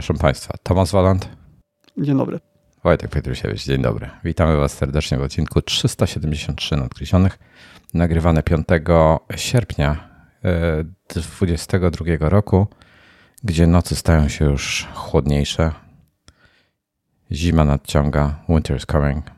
Proszę Państwa, Tomasz Walant. Dzień dobry. Wojtek Pietrusiewicz, dzień dobry. Witamy Was serdecznie w odcinku 373 Nadgryzionych, nagrywane 5 sierpnia 2022 e, roku, gdzie nocy stają się już chłodniejsze, zima nadciąga, winter is coming,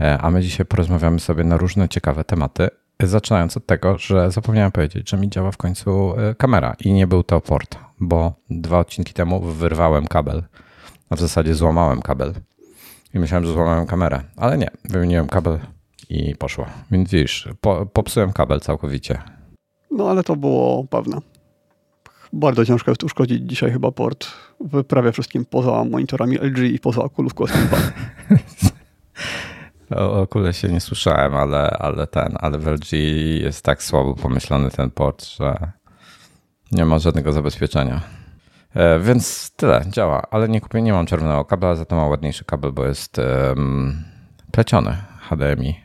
e, a my dzisiaj porozmawiamy sobie na różne ciekawe tematy, zaczynając od tego, że zapomniałem powiedzieć, że mi działa w końcu e, kamera i nie był to port, bo dwa odcinki temu wyrwałem kabel, a w zasadzie złamałem kabel i myślałem, że złamałem kamerę, ale nie, wymieniłem kabel i poszło. Więc widzisz, po, popsułem kabel całkowicie. No ale to było pewne. Bardzo ciężko jest uszkodzić dzisiaj chyba port w prawie wszystkim poza monitorami LG i poza Oculus Quest 2. O Oculus się nie słyszałem, ale, ale ten, ale w LG jest tak słabo pomyślany ten port, że nie ma żadnego zabezpieczenia. E, więc tyle, działa, ale nie kupię, nie mam czerwonego kabla, za to mam ładniejszy kabel, bo jest um, pleciony HDMI.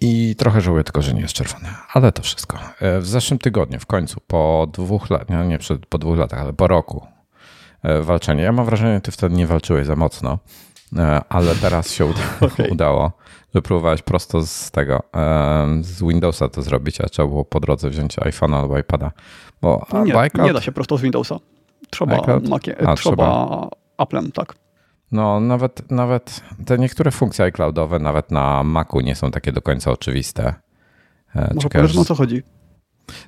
I trochę żałuję tylko, że nie jest czerwony, ale to wszystko. E, w zeszłym tygodniu, w końcu, po dwóch latach, nie, nie po dwóch latach, ale po roku e, walczenia. Ja mam wrażenie, że ty wtedy nie walczyłeś za mocno, ale teraz się okay. udało próbowałeś prosto z tego, z Windowsa to zrobić, a trzeba było po drodze wziąć iPhone'a albo iPada. Bo, nie, nie da się prosto z Windowsa. Trzeba, Macie, a, trzeba, trzeba Applem, tak. No, nawet, nawet te niektóre funkcje iCloudowe nawet na Macu nie są takie do końca oczywiste. E, Może powiesz, o co chodzi?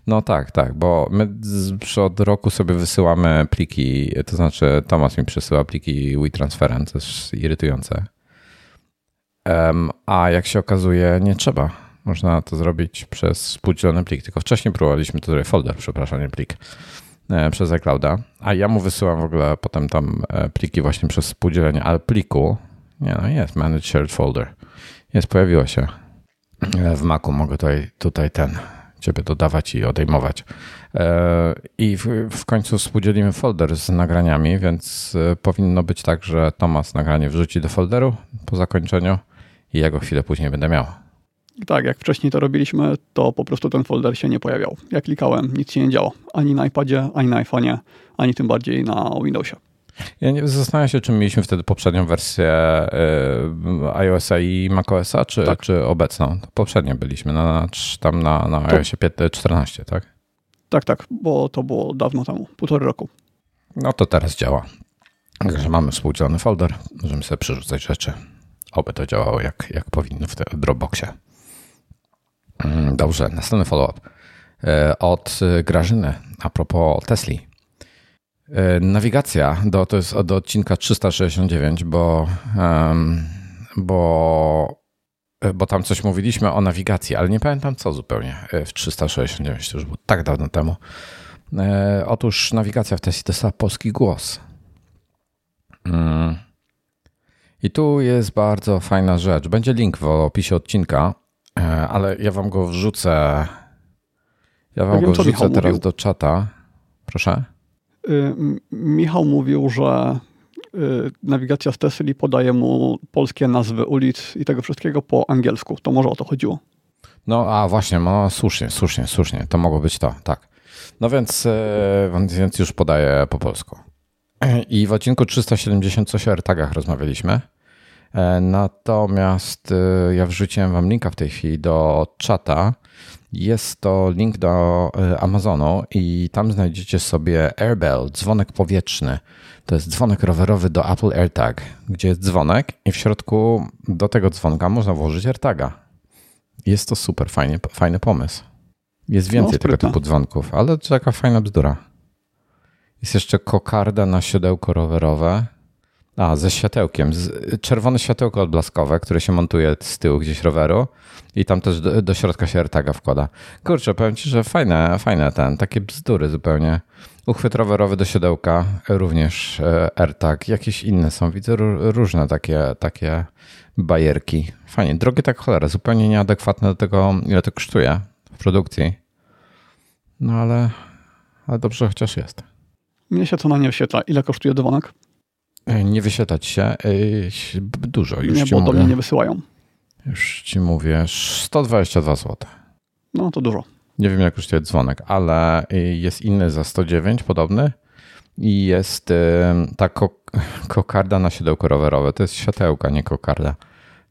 No tak, tak, bo my od roku sobie wysyłamy pliki, to znaczy Tomasz mi przesyła pliki WeTransferem, co jest irytujące. A jak się okazuje, nie trzeba. Można to zrobić przez współdzielony plik. Tylko wcześniej próbowaliśmy to folder, przepraszam, nie plik, e, przez iClouda. A ja mu wysyłam w ogóle potem tam e, pliki właśnie przez współdzielenie, ale pliku, nie no jest, manage shared folder. Jest, pojawiło się. E, w Macu mogę tutaj, tutaj ten, ciebie dodawać i odejmować. I w, w końcu współdzielimy folder z nagraniami, więc powinno być tak, że Tomas nagranie wrzuci do folderu po zakończeniu i ja go chwilę później będę miał. Tak, jak wcześniej to robiliśmy, to po prostu ten folder się nie pojawiał. Jak klikałem, nic się nie działo. Ani na iPadzie, ani na iPhone'ie, ani tym bardziej na Windowsie. Ja nie zastanawiam się, czy mieliśmy wtedy poprzednią wersję y, iOS-a i macOS-a, czy, tak. czy obecną. Poprzednio byliśmy na, tam na, na iOSie 14, tak? Tak, tak, bo to było dawno temu, półtory roku. No to teraz działa. Także mamy współdzielony folder, możemy sobie przerzucać rzeczy. Oby to działało jak, jak powinno w Dropboxie. Mm, dobrze, następny follow-up. E, od Grażyny a propos Tesli. E, nawigacja do, to jest do odcinka 369, bo, bo, e, bo tam coś mówiliśmy o nawigacji, ale nie pamiętam co zupełnie w 369, to już było tak dawno temu. Otóż nawigacja w Tesli dostała polski głos. Mm. I tu jest bardzo fajna rzecz. Będzie link w opisie odcinka, e, ale ja wam go wrzucę. Ja wam ja go wiem, wrzucę teraz mówił. do czata. Proszę. Y, Michał mówił, że y, nawigacja z Tesli podaje mu polskie nazwy ulic i tego wszystkiego po angielsku. To może o to chodziło. No, a właśnie, no słusznie, słusznie, słusznie. To mogło być to, tak. No więc, e, więc już podaję po polsku. I w odcinku 370 coś o AirTagach rozmawialiśmy. E, natomiast e, ja wrzuciłem wam linka w tej chwili do czata. Jest to link do e, Amazonu i tam znajdziecie sobie Airbell, dzwonek powietrzny. To jest dzwonek rowerowy do Apple AirTag, gdzie jest dzwonek i w środku do tego dzwonka można włożyć AirTaga. Jest to super fajnie, fajny pomysł. Jest więcej no, tego typu dzwonków, ale to taka fajna bzdura. Jest jeszcze kokarda na siodełko rowerowe. A, ze światełkiem. Czerwone światełko odblaskowe, które się montuje z tyłu gdzieś roweru i tam też do, do środka się AirTaga wkłada. Kurczę, powiem Ci, że fajne, fajne ten, takie bzdury zupełnie. Uchwyt rowerowy do siodełka, również e, AirTag, jakieś inne są, widzę różne takie, takie bajerki. Fajnie, drogie tak cholera, zupełnie nieadekwatne do tego, ile to kosztuje w produkcji. No ale, ale dobrze chociaż jest. Mnie się to na nie wyświetla. Ile kosztuje dzwonek? Nie wyświetlać się. E, dużo, już nie, ci bo mówię. do mnie nie wysyłają. Już ci mówię, 122 zł. No to dużo. Nie wiem, jak kosztuje dzwonek, ale jest inny za 109 podobny i jest ta kokarda na siodełko rowerowe. To jest światełka, nie kokarda.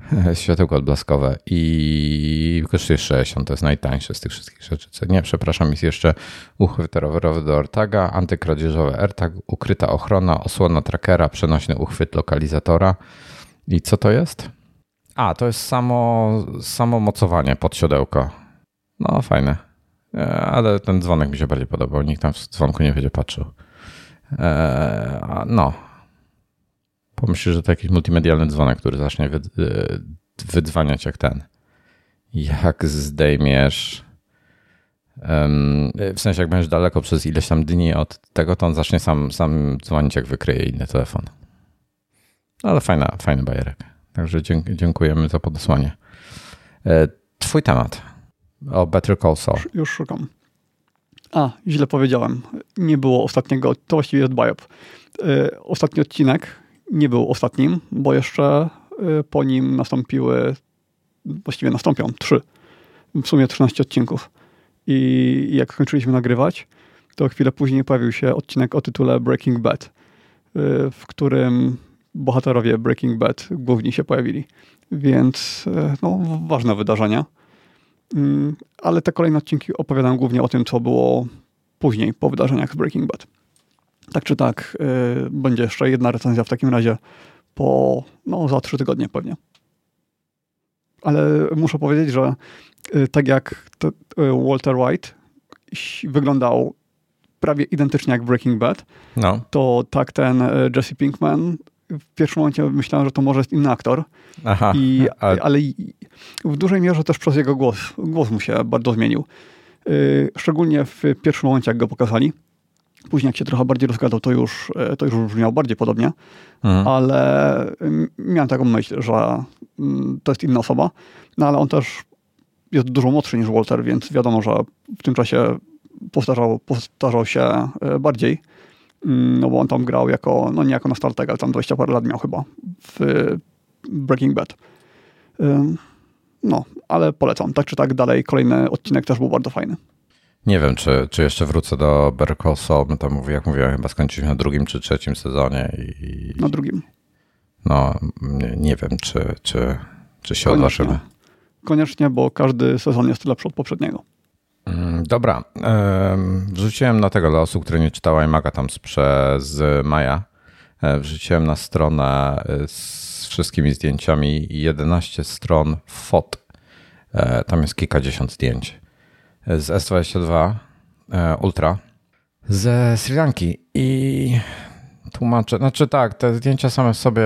Światełko odblaskowe i kosztuje 60, to jest najtańsze z tych wszystkich rzeczy. Nie, przepraszam, jest jeszcze uchwyt rowerowy do AirTaga, antykradzieżowy AirTag, ukryta ochrona, osłona trackera, przenośny uchwyt lokalizatora. I co to jest? A, to jest samo, samo mocowanie pod siodełko. No, fajne. E, ale ten dzwonek mi się bardziej podobał. Nikt tam w dzwonku nie będzie patrzył. E, no. Pomyśl, że to jakiś multimedialny dzwonek, który zacznie e, wydzwaniać jak ten. Jak zdejmiesz. W sensie, jak będziesz daleko przez ileś tam dni od tego, to on zacznie sam, sam dzwonić, jak wykryje inny telefon. Ale fajna, fajny bajerek. Także dziękujemy za podesłanie. Twój temat o Better Call Saul. Już szukam. A, źle powiedziałem. Nie było ostatniego, to właściwie jest biop. Y, ostatni odcinek nie był ostatnim, bo jeszcze y, po nim nastąpiły, właściwie nastąpią trzy, w sumie 13 odcinków. I jak skończyliśmy nagrywać, to chwilę później pojawił się odcinek o tytule Breaking Bad, y, w którym bohaterowie Breaking Bad główni się pojawili. Więc no, ważne wydarzenia. Mm, ale te kolejne odcinki opowiadam głównie o tym, co było później, po wydarzeniach z Breaking Bad. Tak czy tak, yy, będzie jeszcze jedna recenzja w takim razie po, no, za trzy tygodnie pewnie. Ale muszę powiedzieć, że yy, tak jak to, yy, Walter White wyglądał prawie identycznie jak Breaking Bad, no. to tak ten y, Jesse Pinkman w pierwszym momencie myślałem, że to może jest inny aktor. Aha, I, a... Ale w dużej mierze też przez jego głos. Głos mu się bardzo zmienił. Y, szczególnie w pierwszym momencie, jak go pokazali. Później, jak się trochę bardziej rozgadał, to już, y, to już brzmiał bardziej podobnie. Mhm. Ale y, miałem taką myśl, że mm, to jest inna osoba. No ale on też jest dużo młodszy niż Walter, więc wiadomo, że w tym czasie powtarzał, powtarzał się bardziej. Mm, no bo on tam grał jako, no nie jako nastolatek, ale tam 20 parę lat miał chyba w Breaking Bad. No, ale polecam. Tak czy tak dalej, kolejny odcinek też był bardzo fajny. Nie wiem, czy, czy jeszcze wrócę do Saul. No tam jak mówiłem, chyba skończyliśmy na drugim czy trzecim sezonie. I, na drugim. No, nie, nie wiem, czy, czy, czy się Koniecznie. odważymy. Koniecznie, bo każdy sezon jest lepszy od poprzedniego. Mm, dobra. Wrzuciłem na tego dla osób, które nie czytały iMaga tam przez Maja. E, wrzuciłem na stronę e, z wszystkimi zdjęciami 11 stron fot. E, tam jest kilkadziesiąt zdjęć. Z S22 Ultra ze Sri Lanki i tłumaczę. Znaczy tak, te zdjęcia same w sobie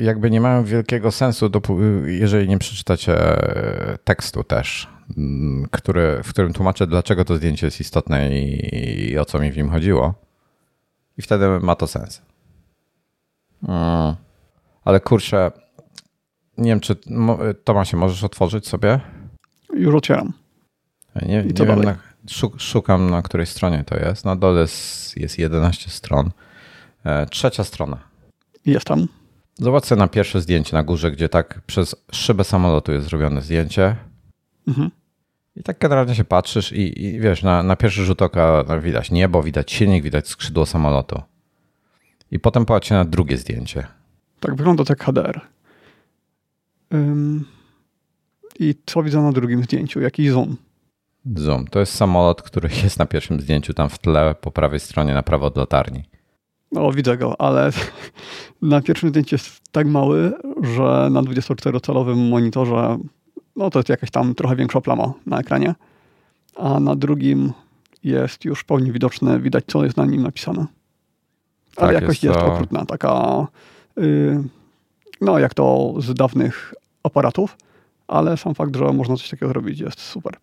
jakby nie mają wielkiego sensu, jeżeli nie przeczytacie tekstu też Mm, który, w którym tłumaczę, dlaczego to zdjęcie jest istotne i, i o co mi w nim chodziło. I wtedy ma to sens. Mm. Ale kurczę, nie wiem, czy Tomasie, możesz otworzyć sobie? Już otwieram. Nie, nie wiem, na, szukam na której stronie to jest. Na dole jest 11 stron. E, trzecia strona. Jest tam. Zobaczcie na pierwsze zdjęcie na górze, gdzie tak przez szybę samolotu jest zrobione zdjęcie. Mhm. I tak generalnie się patrzysz i, i wiesz, na, na, pierwszy rzut oka widać niebo, widać silnik, widać skrzydło samolotu. I potem patrzcie na drugie zdjęcie. Tak, wygląda to jak HDR. Ym, I co widzę na drugim zdjęciu? Jaki zoom? Zoom. To jest samolot, który jest na pierwszym zdjęciu, tam w tle po prawej stronie na prawo od latarni. No, widzę go, ale na pierwszym zdjęciu jest tak mały, że na 24-calowym monitorze no to jest jakaś tam trochę większa plama na ekranie, a na drugim jest już w pełni widoczne, widać co jest na nim napisane. Ale tak, jakość jest, jest to... okrutna, taka yy, no jak to z dawnych aparatów, ale sam fakt, że można coś takiego zrobić jest super.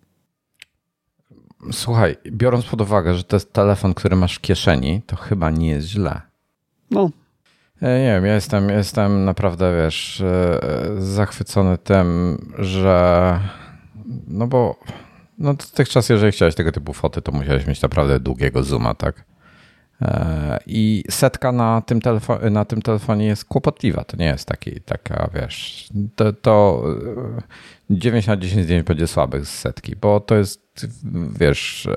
Słuchaj, biorąc pod uwagę, że to jest telefon, który masz w kieszeni, to chyba nie jest źle. No, nie wiem, ja jestem, jestem naprawdę, wiesz, zachwycony tym, że no bo no dotychczas, jeżeli chciałeś tego typu foty, to musiałeś mieć naprawdę długiego zooma, tak? E, I setka na tym, telefo- na tym telefonie jest kłopotliwa. To nie jest taki, taka, wiesz, to, to 9 na 10 zdjęć będzie słabych z setki, bo to jest, wiesz,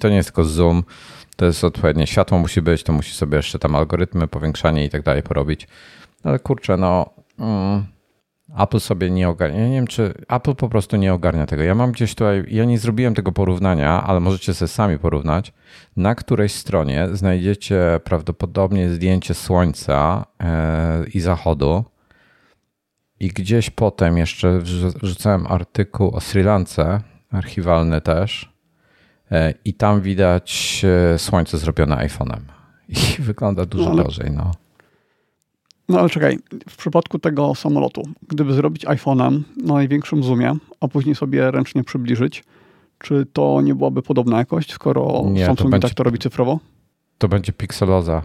to nie jest tylko zoom, to jest odpowiednie światło musi być, to musi sobie jeszcze tam algorytmy, powiększanie i tak dalej porobić. Ale kurczę, no mm, Apple sobie nie ogarnia. Ja nie wiem, czy Apple po prostu nie ogarnia tego. Ja mam gdzieś tutaj, ja nie zrobiłem tego porównania, ale możecie sobie sami porównać. Na którejś stronie znajdziecie prawdopodobnie zdjęcie słońca e, i zachodu. I gdzieś potem jeszcze wrzucałem artykuł o Sri Lance, archiwalny też. E, I tam widać e, słońce zrobione iPhone'em. I wygląda dużo no, gorzej. No. No ale czekaj, w przypadku tego samolotu, gdyby zrobić iPhone'em na największym zoomie, a później sobie ręcznie przybliżyć, czy to nie byłaby podobna jakość, skoro nie, Samsung będzie, tak to robi cyfrowo? To będzie pikseloza.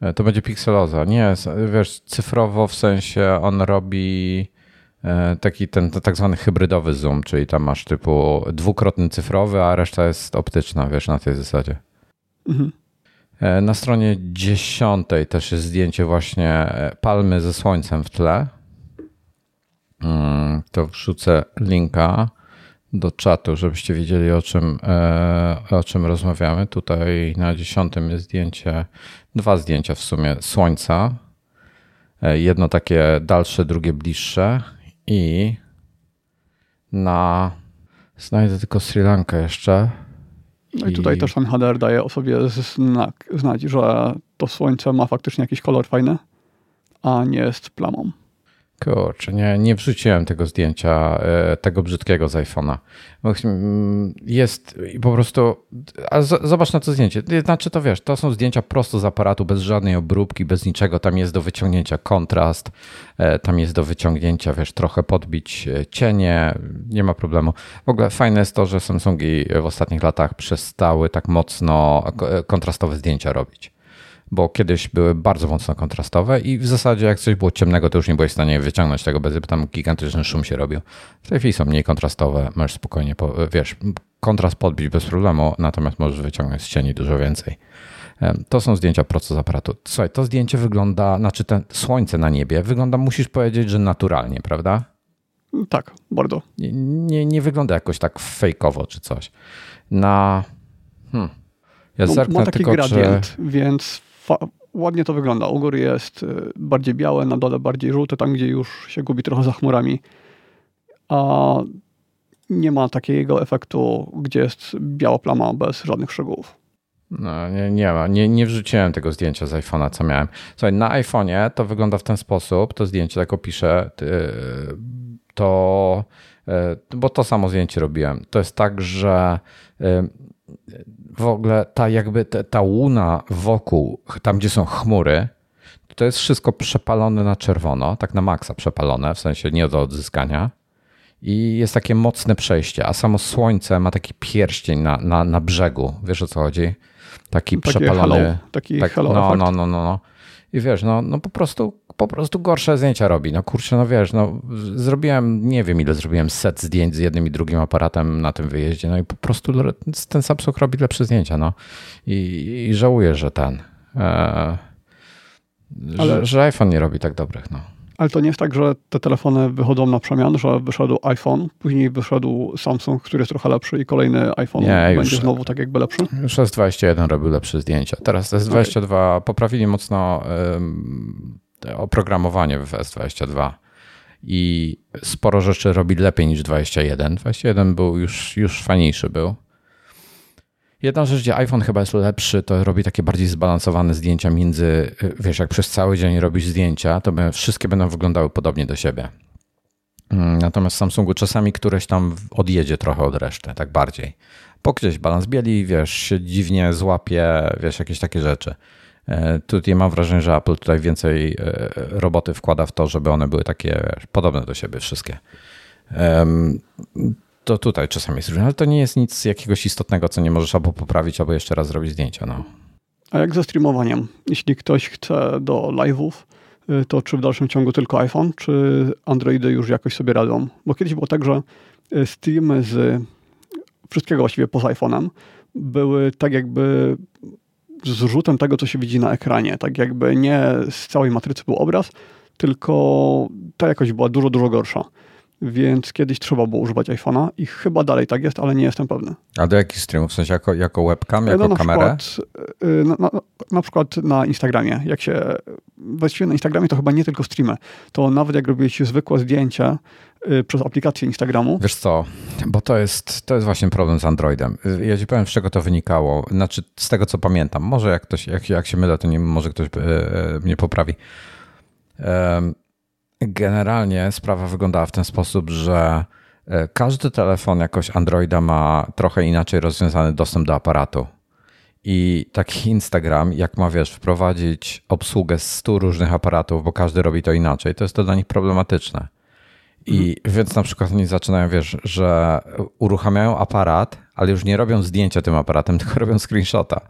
E, to będzie pikseloza. Nie, wiesz, cyfrowo w sensie on robi e, taki ten tak zwany hybrydowy zoom, czyli tam masz typu dwukrotny cyfrowy, a reszta jest optyczna, wiesz, na tej zasadzie. Mhm. E, na stronie dziesiątej też jest zdjęcie właśnie e, palmy ze słońcem w tle. Mm, to wrzucę linka do czatu, żebyście wiedzieli o czym, e, o czym rozmawiamy. Tutaj na dziesiątym jest zdjęcie, dwa zdjęcia w sumie słońca. Jedno takie dalsze, drugie bliższe i na znajdę tylko Sri Lankę jeszcze. No i, i tutaj też ten HDR daje o sobie znak, znać, że to słońce ma faktycznie jakiś kolor fajny, a nie jest plamą. Kurczę, nie, nie wrzuciłem tego zdjęcia, e, tego brzydkiego z iPhone'a. Mm, jest po prostu. A zobacz na to zdjęcie. Znaczy, to wiesz, to są zdjęcia prosto z aparatu, bez żadnej obróbki, bez niczego. Tam jest do wyciągnięcia kontrast, e, tam jest do wyciągnięcia, wiesz, trochę podbić e, cienie, nie ma problemu. W ogóle fajne jest to, że Samsungi w ostatnich latach przestały tak mocno kontrastowe zdjęcia robić bo kiedyś były bardzo mocno kontrastowe i w zasadzie jak coś było ciemnego, to już nie byłeś w stanie wyciągnąć tego, bez tam gigantyczny szum się robił. W tej chwili są mniej kontrastowe, możesz spokojnie, wiesz, kontrast podbić bez problemu, natomiast możesz wyciągnąć z cieni dużo więcej. To są zdjęcia prosto z aparatu. Słuchaj, to zdjęcie wygląda, znaczy ten słońce na niebie wygląda, musisz powiedzieć, że naturalnie, prawda? Tak, bardzo. Nie, nie, nie wygląda jakoś tak fejkowo czy coś. Na... Hmm. Ja no, ma taki tylko, gradient, czy... więc ładnie to wygląda. U góry jest y, bardziej białe, na dole bardziej żółte, tam gdzie już się gubi trochę za chmurami. A nie ma takiego efektu, gdzie jest biała plama bez żadnych szczegółów. No, nie, nie ma. Nie, nie wrzuciłem tego zdjęcia z iPhone'a, co miałem. Słuchaj, na iPhone'ie to wygląda w ten sposób, to zdjęcie, tak opiszę, to, y, bo to samo zdjęcie robiłem. To jest tak, że y, w ogóle ta jakby ta, ta łuna wokół, tam gdzie są chmury, to jest wszystko przepalone na czerwono, tak na maksa przepalone, w sensie nie do odzyskania. I jest takie mocne przejście, a samo słońce ma taki pierścień na, na, na brzegu. Wiesz o co chodzi? Taki Takie przepalony. Hello. Taki tak, hello no, no, no, no, no. I wiesz, no, no po prostu po prostu gorsze zdjęcia robi. No kurczę, no wiesz, no zrobiłem, nie wiem ile zrobiłem set zdjęć z jednym i drugim aparatem na tym wyjeździe, no i po prostu ten Samsung robi lepsze zdjęcia, no. I, i żałuję, że ten, e, Ale... że, że iPhone nie robi tak dobrych, no. Ale to nie jest tak, że te telefony wychodzą na przemian, że wyszedł iPhone, później wyszedł Samsung, który jest trochę lepszy i kolejny iPhone nie, będzie już, znowu tak jakby lepszy? Już S21 robił lepsze zdjęcia. Teraz S22 okay. poprawili mocno um, oprogramowanie w S22 i sporo rzeczy robi lepiej niż 21. 21 był już, już fajniejszy był. Jedna rzecz, gdzie iPhone chyba jest lepszy, to robi takie bardziej zbalansowane zdjęcia między, wiesz, jak przez cały dzień robisz zdjęcia, to wszystkie będą wyglądały podobnie do siebie. Mm, natomiast w Samsungu czasami któreś tam odjedzie trochę od reszty, tak bardziej. Po gdzieś balans bieli, wiesz, się dziwnie złapie, wiesz, jakieś takie rzeczy. E, tutaj mam wrażenie, że Apple tutaj więcej e, roboty wkłada w to, żeby one były takie podobne do siebie wszystkie. To tutaj czasami jest różnie, ale to nie jest nic jakiegoś istotnego, co nie możesz albo poprawić, albo jeszcze raz zrobić zdjęcia. No. A jak ze streamowaniem? Jeśli ktoś chce do live'ów, y, to czy w dalszym ciągu tylko iPhone, czy Androidy już jakoś sobie radzą? Bo kiedyś było tak, że y, streamy z wszystkiego właściwie poza iPhone'em były tak jakby zrzutem tego, co się widzi na ekranie. Tak jakby nie z całej matrycy był obraz, tylko ta jakość była dużo, dużo gorsza. Więc kiedyś trzeba było używać iPhone'a i chyba dalej tak jest, ale nie jestem pewny. A do jakich streamów? W sensie jako, jako webcam, jako no, na kamerę? Przykład, y, na, na, na, przykład na Instagramie. Jak się, właściwie na Instagramie to chyba nie tylko streamy. To nawet jak robiłeś zwykłe zdjęcia y, przez aplikację Instagramu. Wiesz co, bo to jest, to jest właśnie problem z Androidem. Ja ci powiem, z czego to wynikało. Znaczy, z tego co pamiętam. Może jak, ktoś, jak, jak się mylę, to nie, może ktoś e, mnie poprawi. Generalnie sprawa wyglądała w ten sposób, że e, każdy telefon jakoś Androida ma trochę inaczej rozwiązany dostęp do aparatu. I taki Instagram, jak ma wiesz, wprowadzić obsługę z 100 różnych aparatów, bo każdy robi to inaczej, to jest to dla nich problematyczne. I mhm. więc na przykład oni zaczynają, wiesz, że uruchamiają aparat, ale już nie robią zdjęcia tym aparatem, tylko robią screenshota.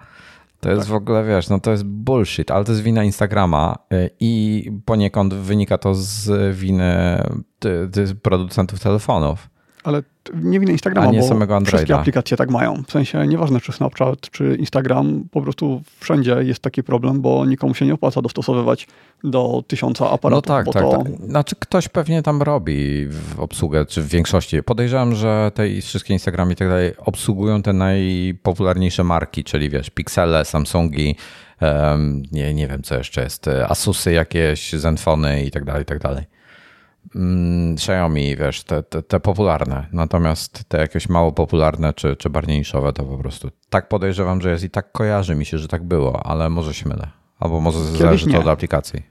To jest tak. w ogóle, wiesz, no to jest bullshit, ale to jest wina Instagrama y, i poniekąd wynika to z winy ty producentów telefonów. Ale nie wina Instagrama, A nie bo samego Androida. wszystkie aplikacje tak mają. W sensie nieważne czy Snapchat, czy Instagram, po prostu wszędzie jest taki problem, bo nikomu się nie opłaca dostosowywać do tysiąca aparatów. No tak, tak, to... tak. Znaczy ktoś pewnie tam robi w obsługę, czy w większości. Podejrzewam, że te wszystkie Instagramy i tak dalej obsługują te najpopularniejsze marki, czyli wiesz, Pixele, Samsungi, um, nie, nie wiem co jeszcze jest, Asusy jakieś, Zenfony i tak dalej, i tak dalej. Mm, Xiaomi, wiesz, te, te, te, popularne. Natomiast te jakieś mało popularne czy, czy bardziej niszowe to po prostu tak podejrzewam, że jest i tak kojarzy mi się, że tak było, ale może się mylę. Albo może Kiedyś zależy nie. to od aplikacji.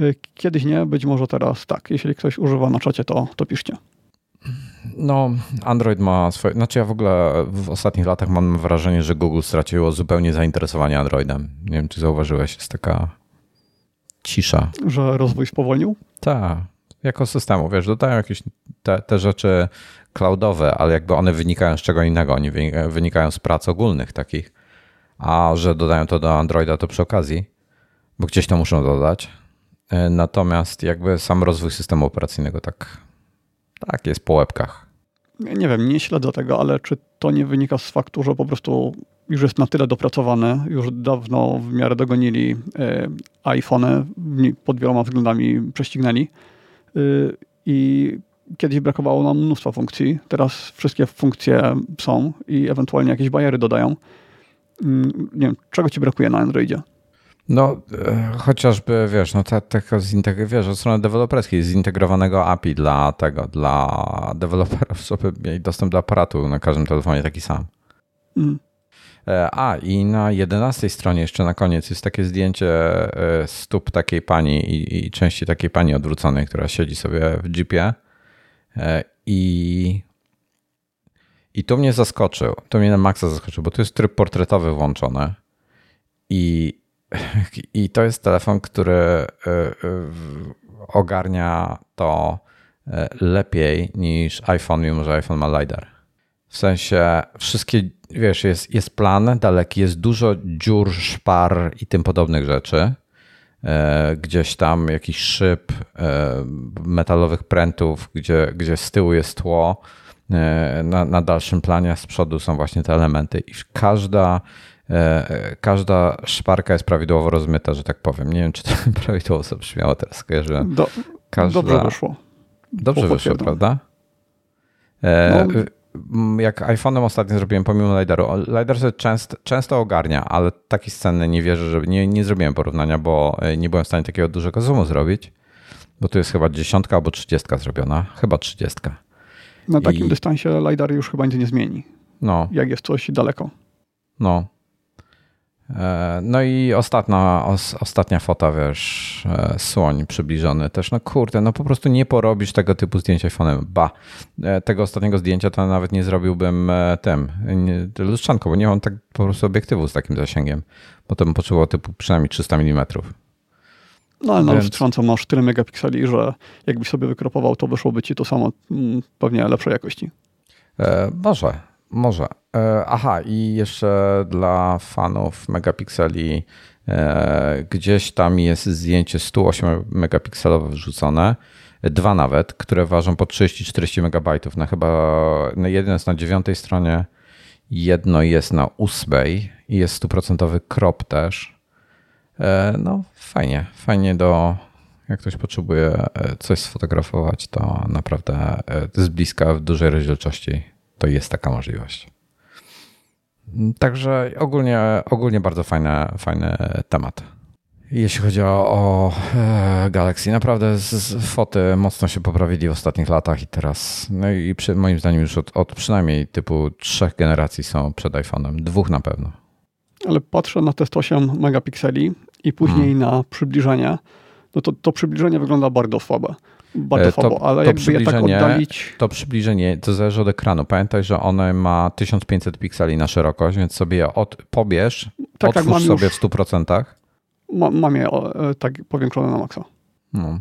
Y, kiedyś nie, być może teraz tak. Jeśli ktoś używa na czacie, to, to piszcie. No, Android ma swoje. Znaczy, ja w ogóle w ostatnich latach mam wrażenie, że Google straciło zupełnie zainteresowanie Androidem. Nie wiem, czy zauważyłeś, jest taka cisza. Że rozwój spowolnił? Tak jako systemu, wiesz, dodają jakieś te, te rzeczy cloudowe, ale jakby one wynikają z czego innego, oni wynikają z prac ogólnych takich, a że dodają to do Androida to przy okazji, bo gdzieś to muszą dodać. E, natomiast jakby sam rozwój systemu operacyjnego tak, tak jest po łebkach. Nie wiem, nie śledzę tego, ale czy to nie wynika z faktu, że po prostu już jest na tyle dopracowane, już dawno w miarę dogonili e, iPhony, pod wieloma względami prześcignęli, i kiedyś brakowało nam mnóstwa funkcji. Teraz wszystkie funkcje są i ewentualnie jakieś bariery dodają. Mm, nie wiem, czego ci brakuje na Androidzie? No, e, chociażby, wiesz, no tego zintegr- wiesz, od strony deweloperskiej zintegrowanego API dla tego, dla deweloperów, żeby mieli dostęp do aparatu na każdym telefonie taki sam. Mm. E, a, i na 11 stronie jeszcze na koniec jest takie zdjęcie e, stóp takiej pani i, i części takiej pani odwróconej, która siedzi sobie w jeepie. E, I, I to mnie zaskoczył. To mnie na maksa zaskoczył, bo to jest tryb portretowy włączony. I, i to jest telefon, który ogarnia to lepiej niż iPhone, mimo że iPhone ma LiDAR. W sensie wszystkie wiesz, jest, jest plan daleki, jest dużo dziur, szpar i tym podobnych rzeczy. E, gdzieś tam jakiś szyb, e, metalowych prętów, gdzie, gdzie z tyłu jest tło. E, na, na dalszym planie, z przodu są właśnie te elementy i każda, każda szparka jest prawidłowo rozmyta, że tak powiem. Nie wiem, czy to prawidłowo sobie brzmiało teraz, skojarzyłem. Do, każda... Dobrze wyszło. Dobrze wyszło, prawda? No jak iPhone'em ostatnio zrobiłem pomimo LiDARu, LiDAR sobie często, często ogarnia, ale takiej sceny nie wierzę, że nie, nie zrobiłem porównania, bo e, nie byłem w stanie takiego dużego zoomu zrobić, bo tu jest chyba dziesiątka albo trzydziestka zrobiona, chyba trzydziestka. Na takim I... dystansie LiDAR już chyba nic nie zmieni. No. Jak jest coś daleko. No, no i ostatnia, os, ostatnia fota, wiesz, e, słoń przybliżony też. No kurde, no po prostu nie porobisz tego typu zdjęcia iPhone'em. Ba, e, tego ostatniego zdjęcia to nawet nie zrobiłbym tym, lustrzanką, bo nie mam tak po prostu obiektywu z takim zasięgiem, bo to bym potrzebował typu przynajmniej 300 mm. No ale na Więc... lustrzance masz tyle megapikseli, że jakbyś sobie wykropował, to wyszłoby ci to samo, mm, pewnie lepszej jakości. E, może, może. E, aha, i jeszcze dla fanów megapikseli e, gdzieś tam jest zdjęcie 108 megapikselowe wrzucone, dwa nawet, które ważą po 30-40 megabajtów. Na chyba na jeden jest na dziewiątej stronie Jedno jest na ósmej i jest stuprocentowy crop też. E, no, fajnie, fajnie do, jak ktoś potrzebuje coś sfotografować, to naprawdę z bliska w dużej rozdzielczości to jest taka możliwość. Także ogólnie, ogólnie bardzo fajny, fajny temat. Jeśli chodzi o, o e, Galaxy, naprawdę z, z foty mocno się poprawili w ostatnich latach i teraz, no i przy, moim zdaniem już od, od przynajmniej typu trzech generacji są przed iPhone'em, dwóch na pewno. Ale patrzę na te 108 megapikseli i później hmm. na przybliżenie, no to to przybliżenie wygląda bardzo słabe. E, to, ale to jakby je tak oddalić... To przybliżenie, to zależy od ekranu. Pamiętaj, że one ma 1500 pikseli na szerokość, więc sobie je od, pobierz, tak, otwórz tak, sobie już... w 100%. Ma, mam je e, tak powiększone na maksa. No.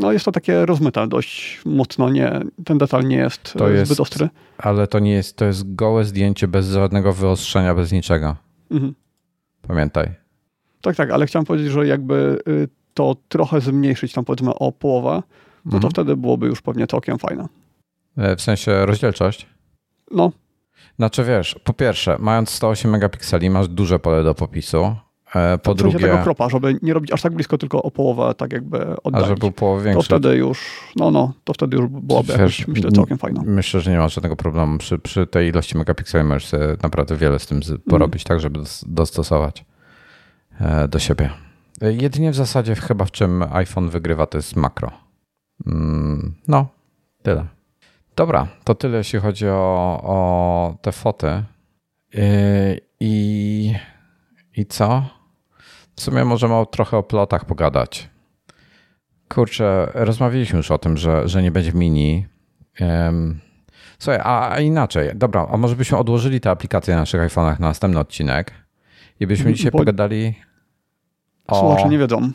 no jest to takie rozmyte dość mocno, nie, ten detal nie jest, to jest zbyt ostry. Ale to nie jest, to jest gołe zdjęcie bez żadnego wyostrzenia, bez niczego. Mhm. Pamiętaj. Tak, tak, ale chciałem powiedzieć, że jakby y, to trochę zmniejszyć tam powiedzmy o połowę, no mhm. to wtedy byłoby już pewnie całkiem fajne. E, w sensie rozdzielczość? No. Znaczy wiesz, po pierwsze, mając 108 megapikseli masz duże pole do popisu, E, po drugie... tego kropa, żeby nie robić aż tak blisko, tylko o połowę tak jakby oddalić. A żeby był połowę większy. To wtedy już, no no, to wtedy już byłoby Wiesz, jakoś, myślę, całkiem fajne. Myślę, że nie ma żadnego problemu. Przy, przy tej ilości megapikseli możesz naprawdę wiele z tym porobić, mm. tak żeby dostosować e, do siebie. Jedynie w zasadzie chyba w czym iPhone wygrywa to jest makro. Mm, no, tyle. Dobra, to tyle jeśli chodzi o, o te foty. I, i co? W sumie możemy o, trochę o plotach pogadać. Kurczę, rozmawialiśmy już o tym, że, że nie będzie mini. Um, słuchaj, a, a, inaczej. Dobra, a może byśmy odłożyli te aplikacje na naszych iPhone'ach na następny odcinek i byśmy dzisiaj Bo... pogadali o... Słuchacze nie wiedzą,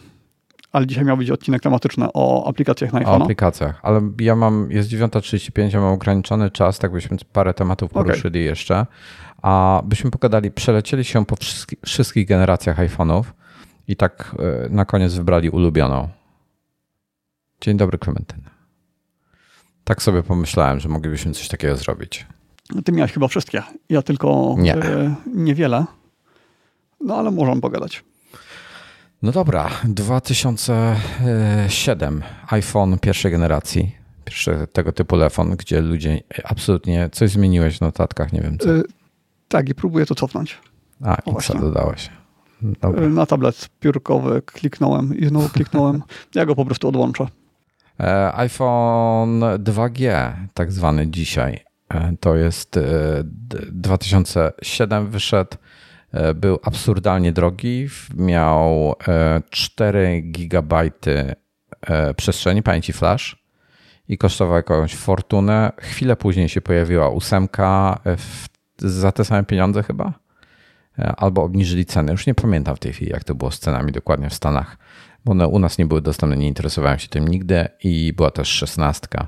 ale dzisiaj miał być odcinek tematyczny o aplikacjach na iPhone. O aplikacjach, ale ja mam, jest 9.35, ja mam ograniczony czas, tak byśmy parę tematów poruszyli okay. jeszcze, a byśmy pogadali, przelecieli się po wszystkich, wszystkich generacjach iPhone'ów i tak e, na koniec wybrali ulubioną. Dzień dobry, Klementyna. Tak sobie pomyślałem, że moglibyśmy coś takiego zrobić. Ty miałeś chyba wszystkie. Ja tylko Nie. E, niewiele. No ale możemy pogadać. No dobra, 2007 iPhone pierwszej generacji, pierwszy tego typu telefon, gdzie ludzie absolutnie coś zmieniłeś w notatkach, nie wiem co. Yy, tak, i próbuję to cofnąć. A, i co dodałeś? Dobra. Na tablet piórkowy kliknąłem i znowu kliknąłem. ja go po prostu odłączę. E, iPhone 2G, tak zwany dzisiaj. E, to jest 2007 wyszedł. E, był absurdalnie drogi. Miał 4 GB przestrzeni pamięci flash i kosztował jakąś fortunę. Chwilę później się pojawiła ósemka za te same pieniądze chyba E, albo obniżyli ceny. Już nie pamiętam w tej chwili, jak to było z cenami dokładnie w Stanach, bo one u nas nie były dostępne, nie interesowałem się tym nigdy i była też szesnastka.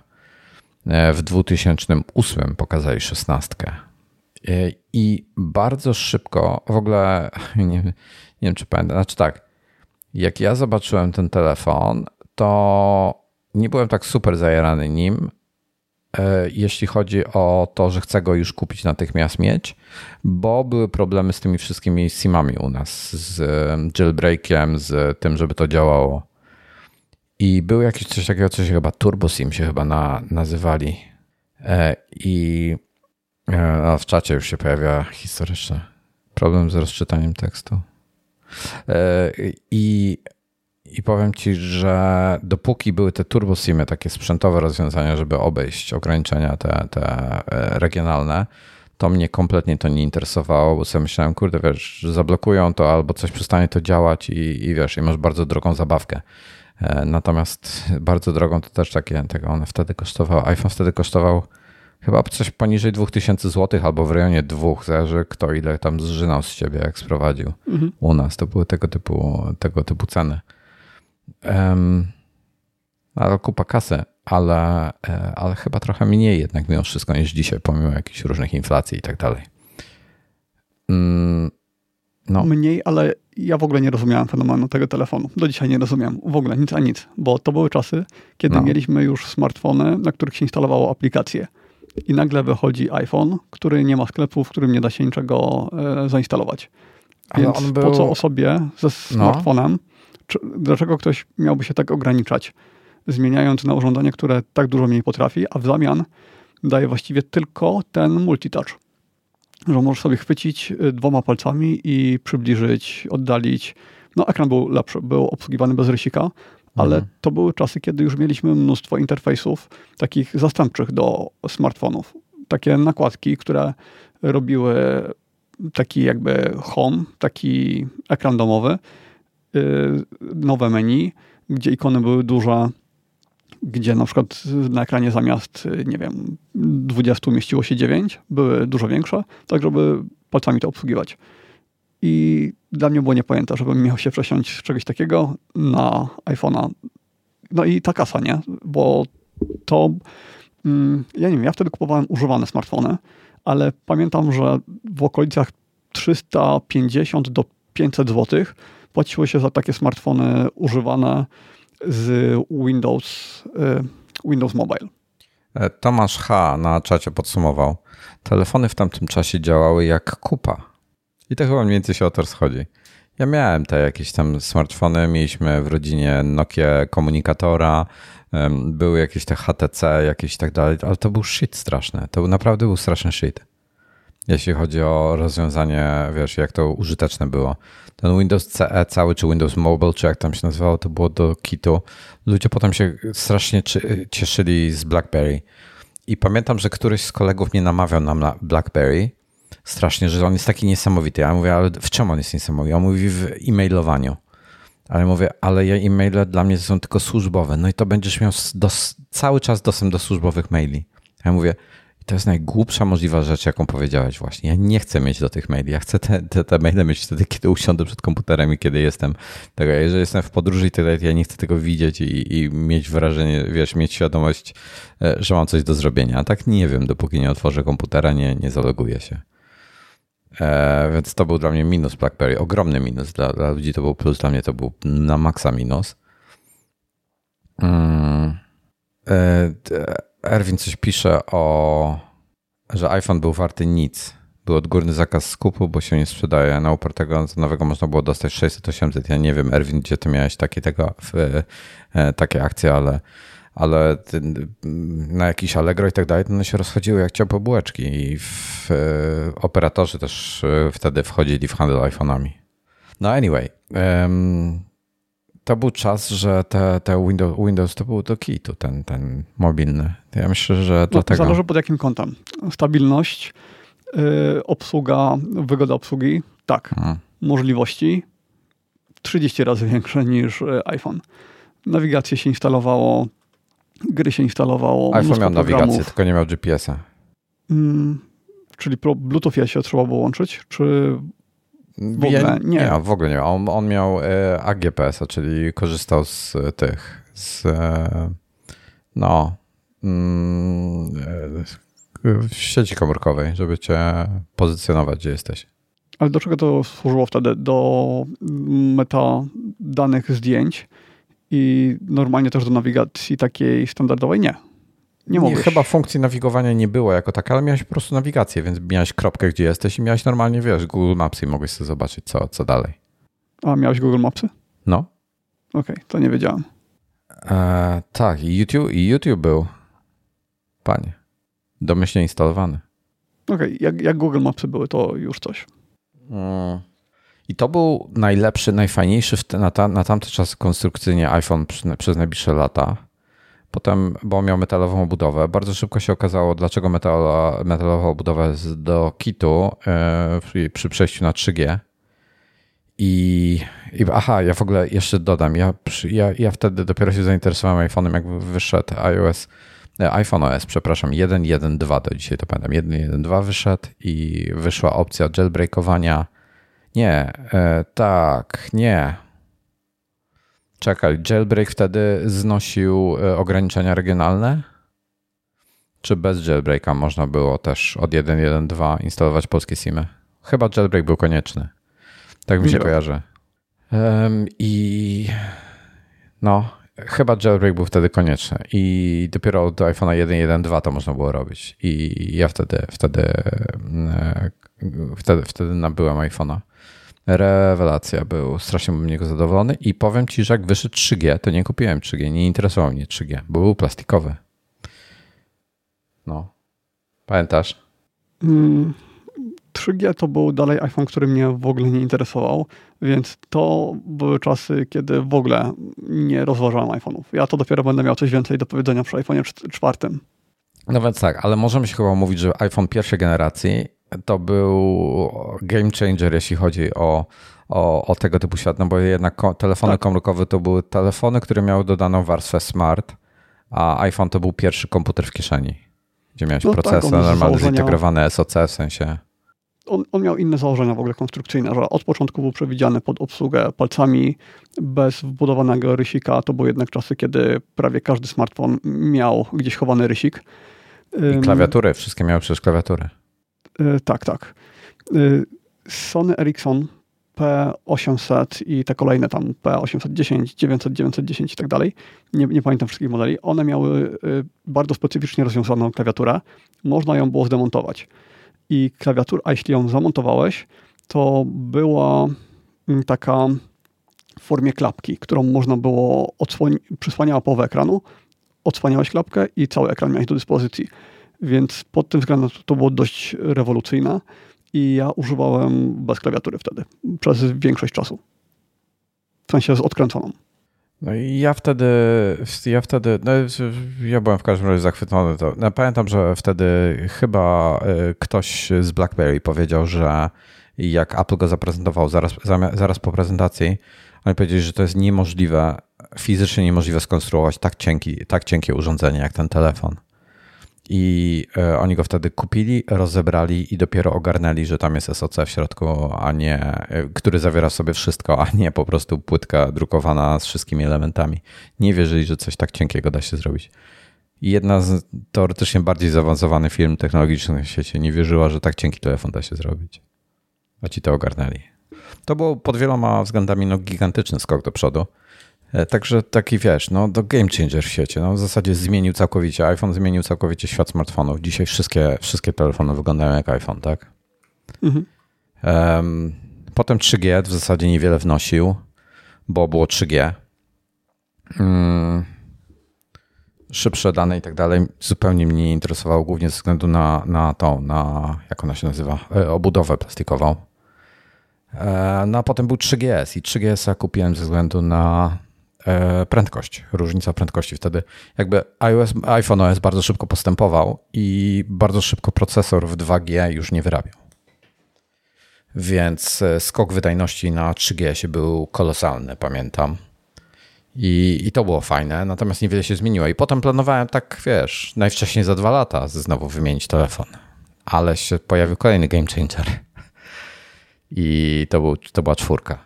E, w 2008 pokazali szesnastkę. E, I bardzo szybko, w ogóle nie, nie wiem czy pamiętam, znaczy tak, jak ja zobaczyłem ten telefon, to nie byłem tak super zajarany nim, E, jeśli chodzi o to, że chcę go już kupić natychmiast mieć, bo były problemy z tymi wszystkimi SIMami u nas, z jailbreakiem, z tym, żeby to działało. I był jakiś coś takiego, co się chyba Turbo SIM się chyba na, nazywali. E, I e, no, w czacie już się pojawia historyczny problem z rozczytaniem tekstu. I i powiem ci, że dopóki były te turbosimy, takie sprzętowe rozwiązania, żeby obejść ograniczenia te, te e, regionalne, to mnie kompletnie to nie interesowało, bo sobie myślałem, kurde, wiesz, zablokują to albo coś przestanie to działać i, i wiesz, i masz bardzo drogą zabawkę. E, natomiast bardzo drogą to też takie, tego one wtedy kosztowało, iPhone wtedy kosztował chyba coś poniżej 2000 zł albo w rejonie dwóch, zależy kto ile tam zżynał z ciebie, jak sprowadził. Mhm. U nas to były tego typu, tego typu ceny. Um, ale kupa kasy, ale, e, ale chyba trochę mniej jednak mimo wszystko niż dzisiaj, pomimo jakichś różnych inflacji i tak dalej. Mm, no. Mniej, ale ja w ogóle nie rozumiałem fenomenu tego telefonu. Do dzisiaj nie rozumiem w ogóle nic a nic, bo to były czasy, kiedy no. mieliśmy już smartfony, na których się instalowało aplikacje. I nagle wychodzi iPhone, który nie ma sklepu, w którym nie da się niczego e, zainstalować. Więc był... po co osobie ze no. smartfonem, no. czy, dlaczego ktoś miałby się tak ograniczać, zmieniając na urządzenie, które tak dużo mniej potrafi, a w zamian daje właściwie tylko ten multitouch. Że możesz sobie chwycić y, dwoma palcami i przybliżyć, oddalić. No, ekran był lepszy, był obsługiwany bez rysika, ale mhm. to były czasy, kiedy już mieliśmy mnóstwo interfejsów takich zastępczych do smartfonów. Takie nakładki, które robiły taki jakby home, taki ekran domowy, y, nowe menu, gdzie ikony były duże, gdzie na przykład na ekranie zamiast, nie wiem, 20 mieściło się 9, były dużo większe, tak żeby palcami to obsługiwać. I dla mnie było niepojęte, żebym miał się przesiąść z czegoś takiego na iPhone'a. No i ta kasa, nie? Bo to, mm, ja nie wiem, ja wtedy kupowałem używane smartfony, ale pamiętam, że w okolicach 350 do 500 zł płaciło się za takie smartfony używane z Windows, y, Windows Mobile. E, Tomasz H. na czacie podsumował. Telefony w tamtym czasie działały jak kupa. I to chyba mniej więcej się o to rozchodzi. Ja miałem te jakieś tam smartfony, mieliśmy w rodzinie Nokia komunikatora, były jakieś te HTC, jakieś tak dalej, ale to był shit straszny. To naprawdę był straszny shit. Jeśli chodzi o rozwiązanie, wiesz, jak to użyteczne było. Ten Windows CE cały, czy Windows Mobile, czy jak tam się nazywało, to było do kitu. Ludzie potem się strasznie cieszyli z BlackBerry. I pamiętam, że któryś z kolegów mnie namawiał na BlackBerry strasznie, że on jest taki niesamowity. Ja mówię, ale w czym on jest niesamowity? On mówi w e-mailowaniu. Ale mówię, ale e-maile dla mnie są tylko służbowe. No i to będziesz miał cały czas dostęp do służbowych maili. Ja mówię, to jest najgłupsza możliwa rzecz, jaką powiedziałeś właśnie. Ja nie chcę mieć do tych maili. Ja chcę te, te, te maile mieć wtedy, kiedy usiądę przed komputerem i kiedy jestem. Tego, jeżeli jestem w podróży i tak dalej, ja nie chcę tego widzieć i, i, mieć wrażenie, wiesz, mieć świadomość, e, że mam coś do zrobienia. A tak nie wiem, dopóki nie otworzę komputera, nie, nie zaloguję się. E, więc to był dla mnie minus BlackBerry. Ogromny minus. Dla, dla ludzi to był plus, dla mnie to był na maksa minus. Mm. E, Erwin coś pisze o, że iPhone był warty nic. Był odgórny zakaz skupu, bo się nie sprzedaje. Na upartego nowego można było dostać 600-800. Ja nie wiem, Erwin, gdzie ty miałeś takie, tego, w, e, takie akcje, ale, ale na jakiś Allegro i tak dalej, to one się rozchodziły jak ciepłe bułeczki i w, e, operatorzy też e, wtedy wchodzili w handel iPhone'ami. No anyway, um, to był czas, że te, te Windows, Windows to był do kitu, ten, ten mobilny. Ja myślę, że no, dlatego... Zależy pod jakim kątem. Stabilność, yy, obsługa, wygoda obsługi, tak. Hmm. Możliwości 30 razy większe niż y, iPhone. Nawigację się instalowało, gry się instalowało. iPhone miał nawigację, tylko nie miał GPS-a. Hmm, czyli Bluetooth się trzeba było łączyć, czy w ogóle nie. Nie, w ogóle nie. On, on miał e, AGPS, czyli korzystał z tych, z e, no, mm, e, sieci komórkowej, żeby cię pozycjonować, gdzie jesteś. Ale do czego to służyło wtedy? Do metadanych zdjęć i normalnie też do nawigacji takiej standardowej? Nie. Nie, nie chyba funkcji nawigowania nie było jako taka, ale miałeś po prostu nawigację, więc miałeś kropkę, gdzie jesteś i miałeś normalnie, wiesz, Google Mapsy i mogłeś sobie zobaczyć, co, co dalej. A miałeś Google Mapsy? No. Okej, okay, to nie wiedziałem. E, tak, i YouTube, i YouTube był. Panie. Domyślnie instalowany. Okej, okay, jak, jak Google Mapsy były, to już coś. Mm. I to był najlepszy, najfajniejszy na, ta, na tamte czasy konstrukcyjnie iPhone przez, przez najbliższe lata Potem, bo miał metalową obudowę, bardzo szybko się okazało, dlaczego metalowa obudowa jest do kitu przy, przy przejściu na 3G. I, I, aha, ja w ogóle jeszcze dodam, ja, ja, ja wtedy dopiero się zainteresowałem iPhone'em, jak wyszedł iOS, e, iPhone OS, przepraszam, 1.1.2 do dzisiaj to pamiętam, 1.1.2 wyszedł i wyszła opcja jailbreakowania. Nie, e, tak, nie, Czekaj, jailbreak wtedy znosił e, ograniczenia regionalne? Czy bez jailbreaka można było też od 1.1.2 instalować polskie SIMy? Chyba jailbreak był konieczny. Tak mi się kojarzy. Um, I no, chyba jailbreak był wtedy konieczny i dopiero do iPhone'a 1.1.2 to można było robić. I ja wtedy, wtedy, e, wtedy, wtedy nabyłem iPhone'a. Rewelacja, był strasznie bym niego zadowolony i powiem ci, że jak wyszedł 3G, to nie kupiłem 3G, nie interesował mnie 3G, bo był plastikowy. No. Pamiętasz? Mm, 3G to był dalej iPhone, który mnie w ogóle nie interesował, więc to były czasy, kiedy w ogóle nie rozważałem iPhone'ów. Ja to dopiero będę miał coś więcej do powiedzenia przy iPhone czwartym. No więc tak, ale możemy się chyba mówić, że iPhone pierwszej generacji to był game changer, jeśli chodzi o, o, o tego typu świat, no bo jednak telefony tak. komórkowe to były telefony, które miały dodaną warstwę smart, a iPhone to był pierwszy komputer w kieszeni, gdzie miałeś no tak, procesor tak, normalny, zintegrowany SoC w sensie on, on, miał inne założenia w ogóle konstrukcyjne, że od początku był przewidziany pod obsługę palcami bez wbudowanego rysika. To były jednak czasy, kiedy prawie każdy smartfon miał gdzieś chowany rysik. I klawiatury, wszystkie miały przecież klawiatury. Y, tak, tak. Y, Sony Ericsson P800 i te kolejne tam P810, 900, 910 i tak dalej, nie, nie pamiętam wszystkich modeli, one miały y, bardzo specyficznie rozwiązaną klawiaturę. Można ją było zdemontować i klawiaturę, a jeśli ją zamontowałeś, to była mm, taka w formie klapki, którą można było odsłonić, przysłaniała połowę ekranu, odsłaniałeś klapkę i cały ekran miałeś do dyspozycji. Więc pod tym względem to było dość rewolucyjne i ja używałem bez klawiatury wtedy, przez większość czasu. W sensie z odkręconą. No i ja wtedy, ja wtedy, no ja byłem w każdym razie zachwycony. To, no pamiętam, że wtedy chyba y, ktoś z BlackBerry powiedział, że jak Apple go zaprezentował zaraz, zaraz po prezentacji, oni powiedzieli, że to jest niemożliwe, fizycznie niemożliwe skonstruować tak, cienki, tak cienkie urządzenie jak ten telefon. I e, oni go wtedy kupili, rozebrali i dopiero ogarnęli, że tam jest SOC w środku, a nie, e, który zawiera sobie wszystko, a nie po prostu płytka drukowana z wszystkimi elementami. Nie wierzyli, że coś tak cienkiego da się zrobić. Jedna z teoretycznie bardziej zaawansowanych firm technologicznych na świecie nie wierzyła, że tak cienki telefon da się zrobić. A ci to ogarnęli. To był pod wieloma względami no, gigantyczny skok do przodu. E, także taki wiesz, no to game changer w świecie. No, w zasadzie zmienił całkowicie, iPhone zmienił całkowicie świat smartfonów. Dzisiaj wszystkie, wszystkie telefony wyglądają jak iPhone, tak? Mhm. Um, potem 3G w zasadzie niewiele wnosił, bo było 3G. Um, szybsze dane i tak dalej zupełnie mnie nie interesowało, głównie ze względu na, na tą, na jak ona się nazywa, e, obudowę plastikową. E, no a potem był 3GS i 3GS kupiłem ze względu na prędkość, różnica prędkości. Wtedy jakby iOS, iPhone OS bardzo szybko postępował i bardzo szybko procesor w 2G już nie wyrabiał. Więc e, skok wydajności na 3G był kolosalny, pamiętam. I, I to było fajne, natomiast niewiele się zmieniło. I potem planowałem tak, wiesz, najwcześniej za dwa lata znowu wymienić telefon. Ale się pojawił kolejny game changer. I to, był, to była czwórka.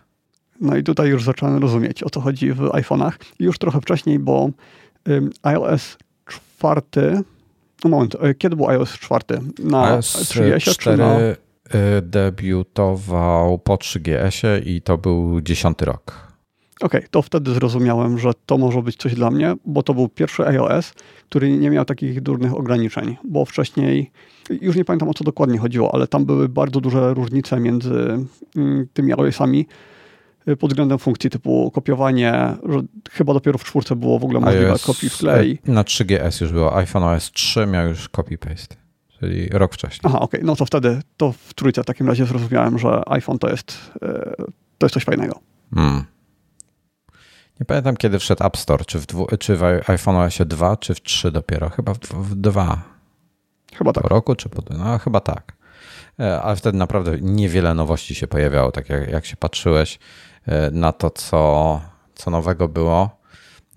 No i tutaj już zacząłem rozumieć, o co chodzi w iPhone'ach. Już trochę wcześniej, bo iOS 4, no moment, e, kiedy był iOS 4? Na iOS 3GS 4 na... Debiutował po 3GS-ie i to był 10 rok. Okej, okay, to wtedy zrozumiałem, że to może być coś dla mnie, bo to był pierwszy iOS, który nie miał takich durnych ograniczeń, bo wcześniej, już nie pamiętam o co dokładnie chodziło, ale tam były bardzo duże różnice między mm, tymi iOS-ami, Y, pod względem funkcji typu kopiowanie, że chyba dopiero w czwórce było w ogóle możliwe copy wklej. Na 3GS już było, iPhone OS 3 miał już copy-paste, czyli rok wcześniej. Aha, okej, okay. no to wtedy, to w trójce w takim razie zrozumiałem, że iPhone to jest, y, to jest coś fajnego. Hmm. Nie pamiętam kiedy wszedł App Store, czy w, dwu, czy w iPhone OS 2, czy w 3 dopiero, chyba w, w 2. Chyba tak. Po roku, czy po, no chyba tak. E, ale wtedy naprawdę niewiele nowości się pojawiało, tak jak, jak się patrzyłeś. E, na to, co, co nowego było.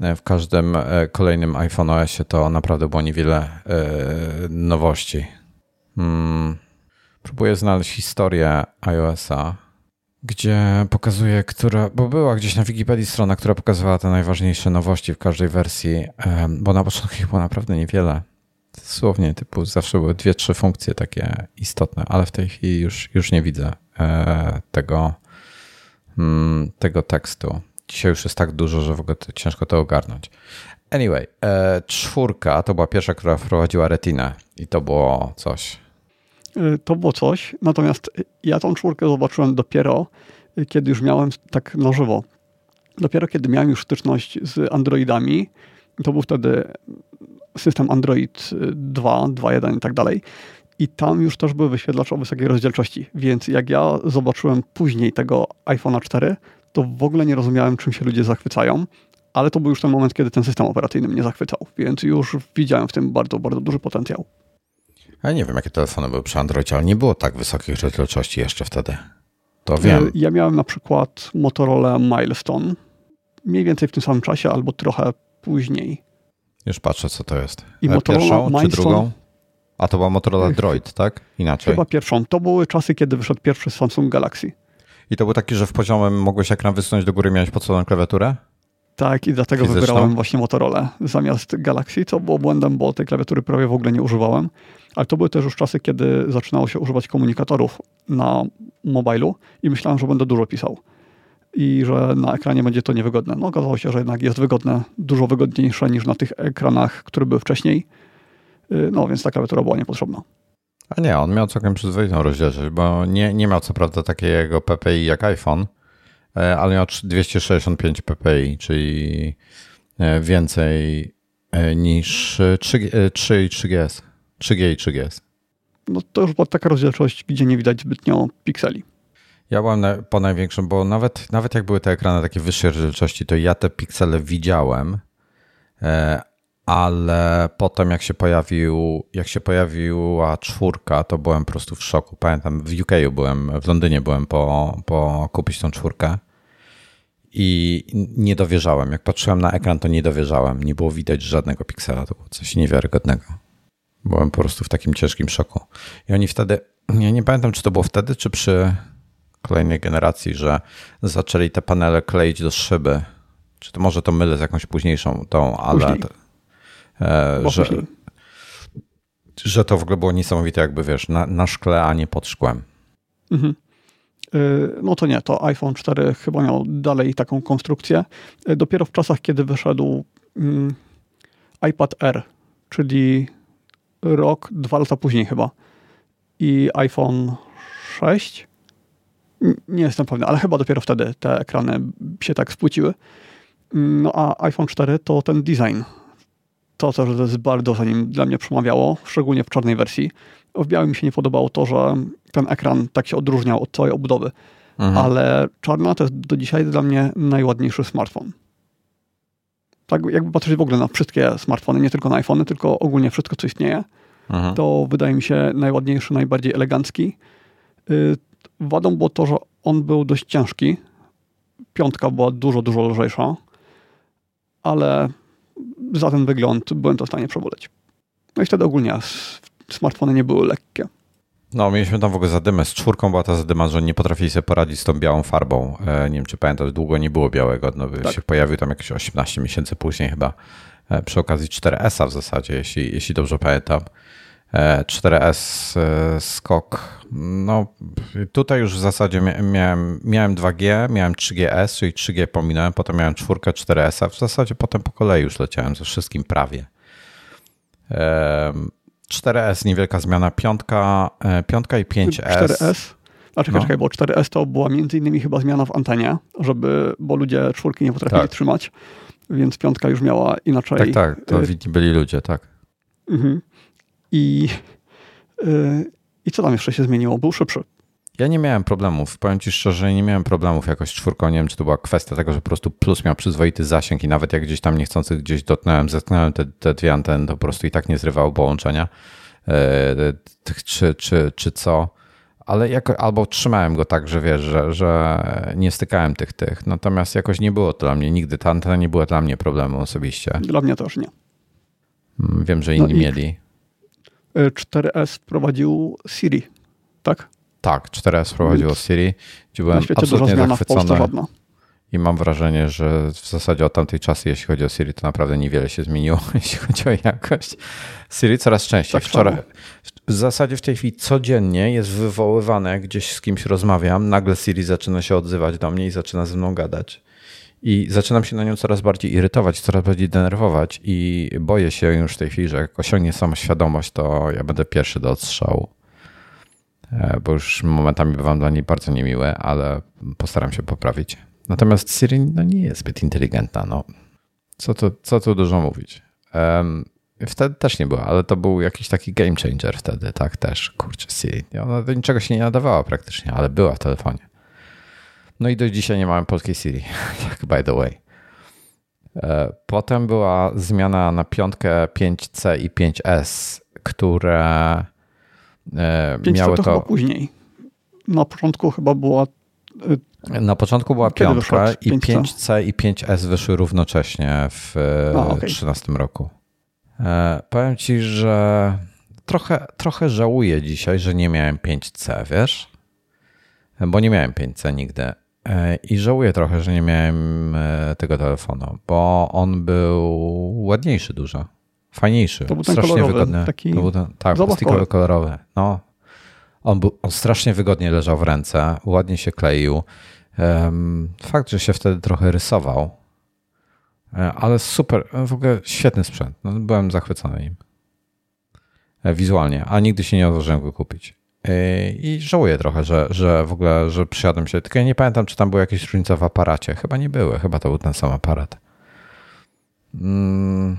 E, w każdym kolejnym iPhone OSie to naprawdę było niewiele nowości. Hmm. Próbuję znaleźć historię iOSa, gdzie pokazuje, która, bo była gdzieś na Wikipedii strona, która pokazywała te najważniejsze nowości w każdej wersji, bo na początku ich było naprawdę niewiele. Dosłownie, typu zawsze były dwie, trzy funkcje takie istotne, ale w tej chwili już, już nie widzę tego, Mm, tego tekstu. dzisiaj już jest tak dużo, że w ogóle ciężko to ogarnąć. Anyway, e, czwórka to była pierwsza, która wprowadziła retinę i to było coś. E, to było coś, natomiast ja tą czwórkę zobaczyłem dopiero, kiedy już miałem tak na żywo. Dopiero kiedy miałem już styczność z Androidami, to był wtedy system Android 2, 2.1 i tak dalej. I tam już też były wyświetlacze o wysokiej rozdzielczości. Więc jak ja zobaczyłem później tego iPhone'a 4, to w ogóle nie rozumiałem, czym się ludzie zachwycają. Ale to był już ten moment, kiedy ten system operacyjny mnie zachwycał. Więc już widziałem w tym bardzo, bardzo duży potencjał. Ja nie wiem, jakie telefony były przy Androidzie, ale nie było tak wysokich rozdzielczości jeszcze wtedy. To wiem. Ja miałem na przykład Motorola Milestone. Mniej więcej w tym samym czasie albo trochę później. Już patrzę, co to jest. I e, Pierwszą Milestone, czy drugą? A to była Motorola Droid, tak? Inaczej. Chyba pierwszą. To były czasy, kiedy wyszedł pierwszy Samsung Galaxy. I to był taki, że w poziomem mogłeś ekran wysunąć do góry, miałeś podstawową klawiaturę? Tak, i dlatego Fizyczną? wybrałem właśnie Motorola zamiast Galaxy, co było błędem, bo tej klawiatury prawie w ogóle nie używałem. Ale to były też już czasy, kiedy zaczynało się używać komunikatorów na mobilu i myślałem, że będę dużo pisał. I że na ekranie będzie to niewygodne. No okazało się, że jednak jest wygodne, dużo wygodniejsze niż na tych ekranach, które były wcześniej. Y, no więc ta klawiatura była niepotrzebna. A nie, on miał całkiem przyzwoitą rozdzielczość, bo nie, nie miał co prawda takiego PPI jak iPhone, e, ale miał 265 PPI, czyli e, więcej e, niż 3, 3 i 3GS. 3G i 3GS. No to już była taka rozdzielczość, gdzie nie widać zbytnio pikseli. Ja byłem na, po największym, bo nawet, nawet jak były te ekrany takie wyższej rozdzielczości, to ja te piksele widziałem, ale potem jak się pojawił, jak się pojawiła czwórka, to byłem po prostu w szoku. Pamiętam, w UK byłem, w Londynie byłem po, po kupić tą czwórkę i nie dowierzałem. Jak patrzyłem na ekran, to nie dowierzałem. Nie było widać żadnego piksela. To było coś niewiarygodnego. Byłem po prostu w takim ciężkim szoku. I oni wtedy, ja nie pamiętam, czy to było wtedy, czy przy kolejnej generacji, że zaczęli te panele kleić do szyby. Czy to może to mylę z jakąś późniejszą tą, ale... Później E, że, że to w ogóle było niesamowite, jakby wiesz, na, na szkle, a nie pod szkłem. Mhm. E, no to nie, to iPhone 4 chyba miał dalej taką konstrukcję. E, dopiero w czasach, kiedy wyszedł mm, iPad R, czyli rok, dwa lata później chyba, i iPhone 6, nie jestem pewny, ale chyba dopiero wtedy te ekrany się tak spłyciły. Mm, no a iPhone 4 to ten design to też jest bardzo za nim dla mnie przemawiało, szczególnie w czarnej wersji. W białym mi się nie podobało to, że ten ekran tak się odróżniał od całej obudowy. Mhm. Ale czarna to jest do dzisiaj dla mnie najładniejszy smartfon. Tak jakby patrzeć w ogóle na wszystkie smartfony, nie tylko na iPhony, tylko ogólnie wszystko, co istnieje, mhm. to wydaje mi się najładniejszy, najbardziej elegancki. Wadą było to, że on był dość ciężki. Piątka była dużo, dużo lżejsza, ale za ten wygląd byłem to w stanie przeboleć. No i wtedy ogólnie smartfony nie były lekkie. No, mieliśmy tam w ogóle zadymę. Z czwórką była ta zadyma, że nie potrafili sobie poradzić z tą białą farbą. E, nie wiem, czy pamiętasz, długo nie było białego. No, tak. się pojawił tam jakieś 18 miesięcy później chyba. E, przy okazji 4S-a w zasadzie, jeśli, jeśli dobrze pamiętam. 4S e, skok. No, tutaj już w zasadzie miałem, miałem 2G, miałem 3GS, czyli 3G pominąłem, potem miałem 4 4S, a w zasadzie potem po kolei już leciałem ze wszystkim prawie. 4S niewielka zmiana, piątka, e, piątka i 5S. 4S? A czekaj, no. czekaj, bo 4S to była między innymi chyba zmiana w antenie, żeby, bo ludzie czwórki nie potrafili tak. trzymać, więc piątka już miała inaczej. Tak, tak, to y- byli ludzie, tak. Mhm. I, yy, I co tam jeszcze się zmieniło? Był szybszy. Ja nie miałem problemów. Powiem Ci szczerze, nie miałem problemów jakoś czwórką. Nie wiem, czy to była kwestia tego, że po prostu plus miał przyzwoity zasięg i nawet jak gdzieś tam niechcący gdzieś dotknąłem, zetknąłem te, te dwie anteny, to po prostu i tak nie zrywało połączenia. Yy, czy, czy, czy co. Ale jako, albo trzymałem go tak, że wiesz, że, że nie stykałem tych tych. Natomiast jakoś nie było to dla mnie nigdy. Ta antena nie była dla mnie problemem osobiście. Dla mnie też nie. Mm, wiem, że inni no mieli. 4S wprowadził Siri, tak? Tak, 4S wprowadziło Siri, gdzie byłem absolutnie zachwycony. I mam wrażenie, że w zasadzie od tamtej czasy, jeśli chodzi o Siri, to naprawdę niewiele się zmieniło, jeśli chodzi o jakość. Siri coraz częściej. Tak Wczoraj, w zasadzie w tej chwili codziennie jest wywoływane, gdzieś z kimś rozmawiam, nagle Siri zaczyna się odzywać do mnie i zaczyna ze mną gadać. I zaczynam się na nią coraz bardziej irytować, coraz bardziej denerwować i boję się już w tej chwili, że jak osiągnie samoświadomość, to ja będę pierwszy do odstrzału. E, bo już momentami bywam dla niej bardzo niemiłe, ale postaram się poprawić. Natomiast Siri no, nie jest zbyt inteligentna. No. Co, tu, co tu dużo mówić. Um, wtedy też nie była, ale to był jakiś taki game changer wtedy, tak też. Kurczę, Siri. Ona do niczego się nie nadawała praktycznie, ale była w telefonie. No i do dzisiaj nie mamy polskiej Siri, tak by the way. E, potem była zmiana na piątkę 5C i 5S, które 5C miały to... to... później. Na początku chyba była... E, na początku była piątka i 5C i 5S wyszły równocześnie w 2013 okay. roku. E, powiem ci, że trochę, trochę żałuję dzisiaj, że nie miałem 5C, wiesz? Bo nie miałem 5C nigdy. E, I żałuję trochę, że nie miałem e, tego telefonu, bo on był ładniejszy dużo. Fajniejszy. To był ten strasznie kolorowy, wygodny. Taki to był ten, tak, plastikowy, kolorowy. No. On, był, on strasznie wygodnie leżał w ręce, ładnie się kleił. Fakt, że się wtedy trochę rysował, e, ale super, w ogóle świetny sprzęt. No, byłem zachwycony nim. Wizualnie, a nigdy się nie odważyłem go kupić. I żałuję trochę, że, że w ogóle, że przysiadłem się. Tylko ja nie pamiętam, czy tam były jakieś różnice w aparacie. Chyba nie były. Chyba to był ten sam aparat. Mm,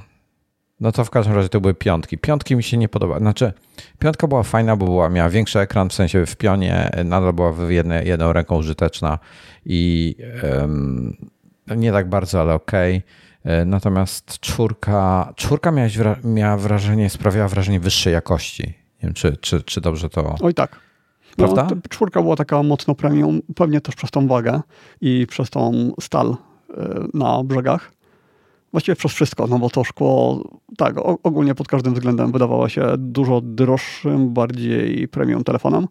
no to w każdym razie to były piątki. Piątki mi się nie podobały. Znaczy, piątka była fajna, bo była, miała większy ekran, w sensie w pionie, nadal była jedne, jedną ręką użyteczna i um, nie tak bardzo, ale okej. Okay. Natomiast czwórka, czwórka miała, miała wrażenie, sprawiała wrażenie wyższej jakości nie wiem, czy, czy, czy dobrze to. Oj tak. No, Prawda? No, czwórka była taka mocno premium, pewnie też przez tą wagę i przez tą stal y, na brzegach. Właściwie przez wszystko, no bo to szkło, tak, ogólnie pod każdym względem wydawało się dużo droższym, bardziej premium telefonem.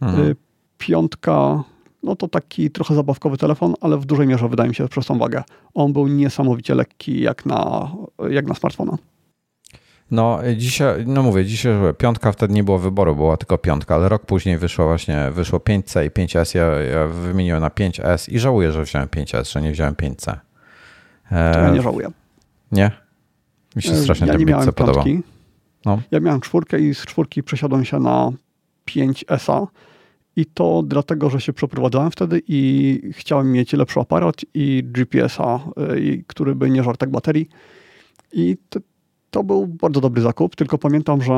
Mhm. Y, piątka, no to taki trochę zabawkowy telefon, ale w dużej mierze wydaje mi się przez tą wagę. On był niesamowicie lekki jak na, jak na smartfona. No dzisiaj, no mówię, dzisiaj piątka wtedy nie było wyboru, była tylko piątka, ale rok później wyszło właśnie, wyszło 5C i 5S, ja, ja wymieniłem na 5S i żałuję, że wziąłem 5S, że nie wziąłem 5C. E, to ja nie żałuję. Nie? Mi się strasznie ja ten 5C podoba. No. Ja miałem czwórkę i z czwórki przesiadłem się na 5S-a i to dlatego, że się przeprowadzałem wtedy i chciałem mieć lepszy aparat i GPS-a, y, który by nie żarł tak baterii. I to był bardzo dobry zakup, tylko pamiętam, że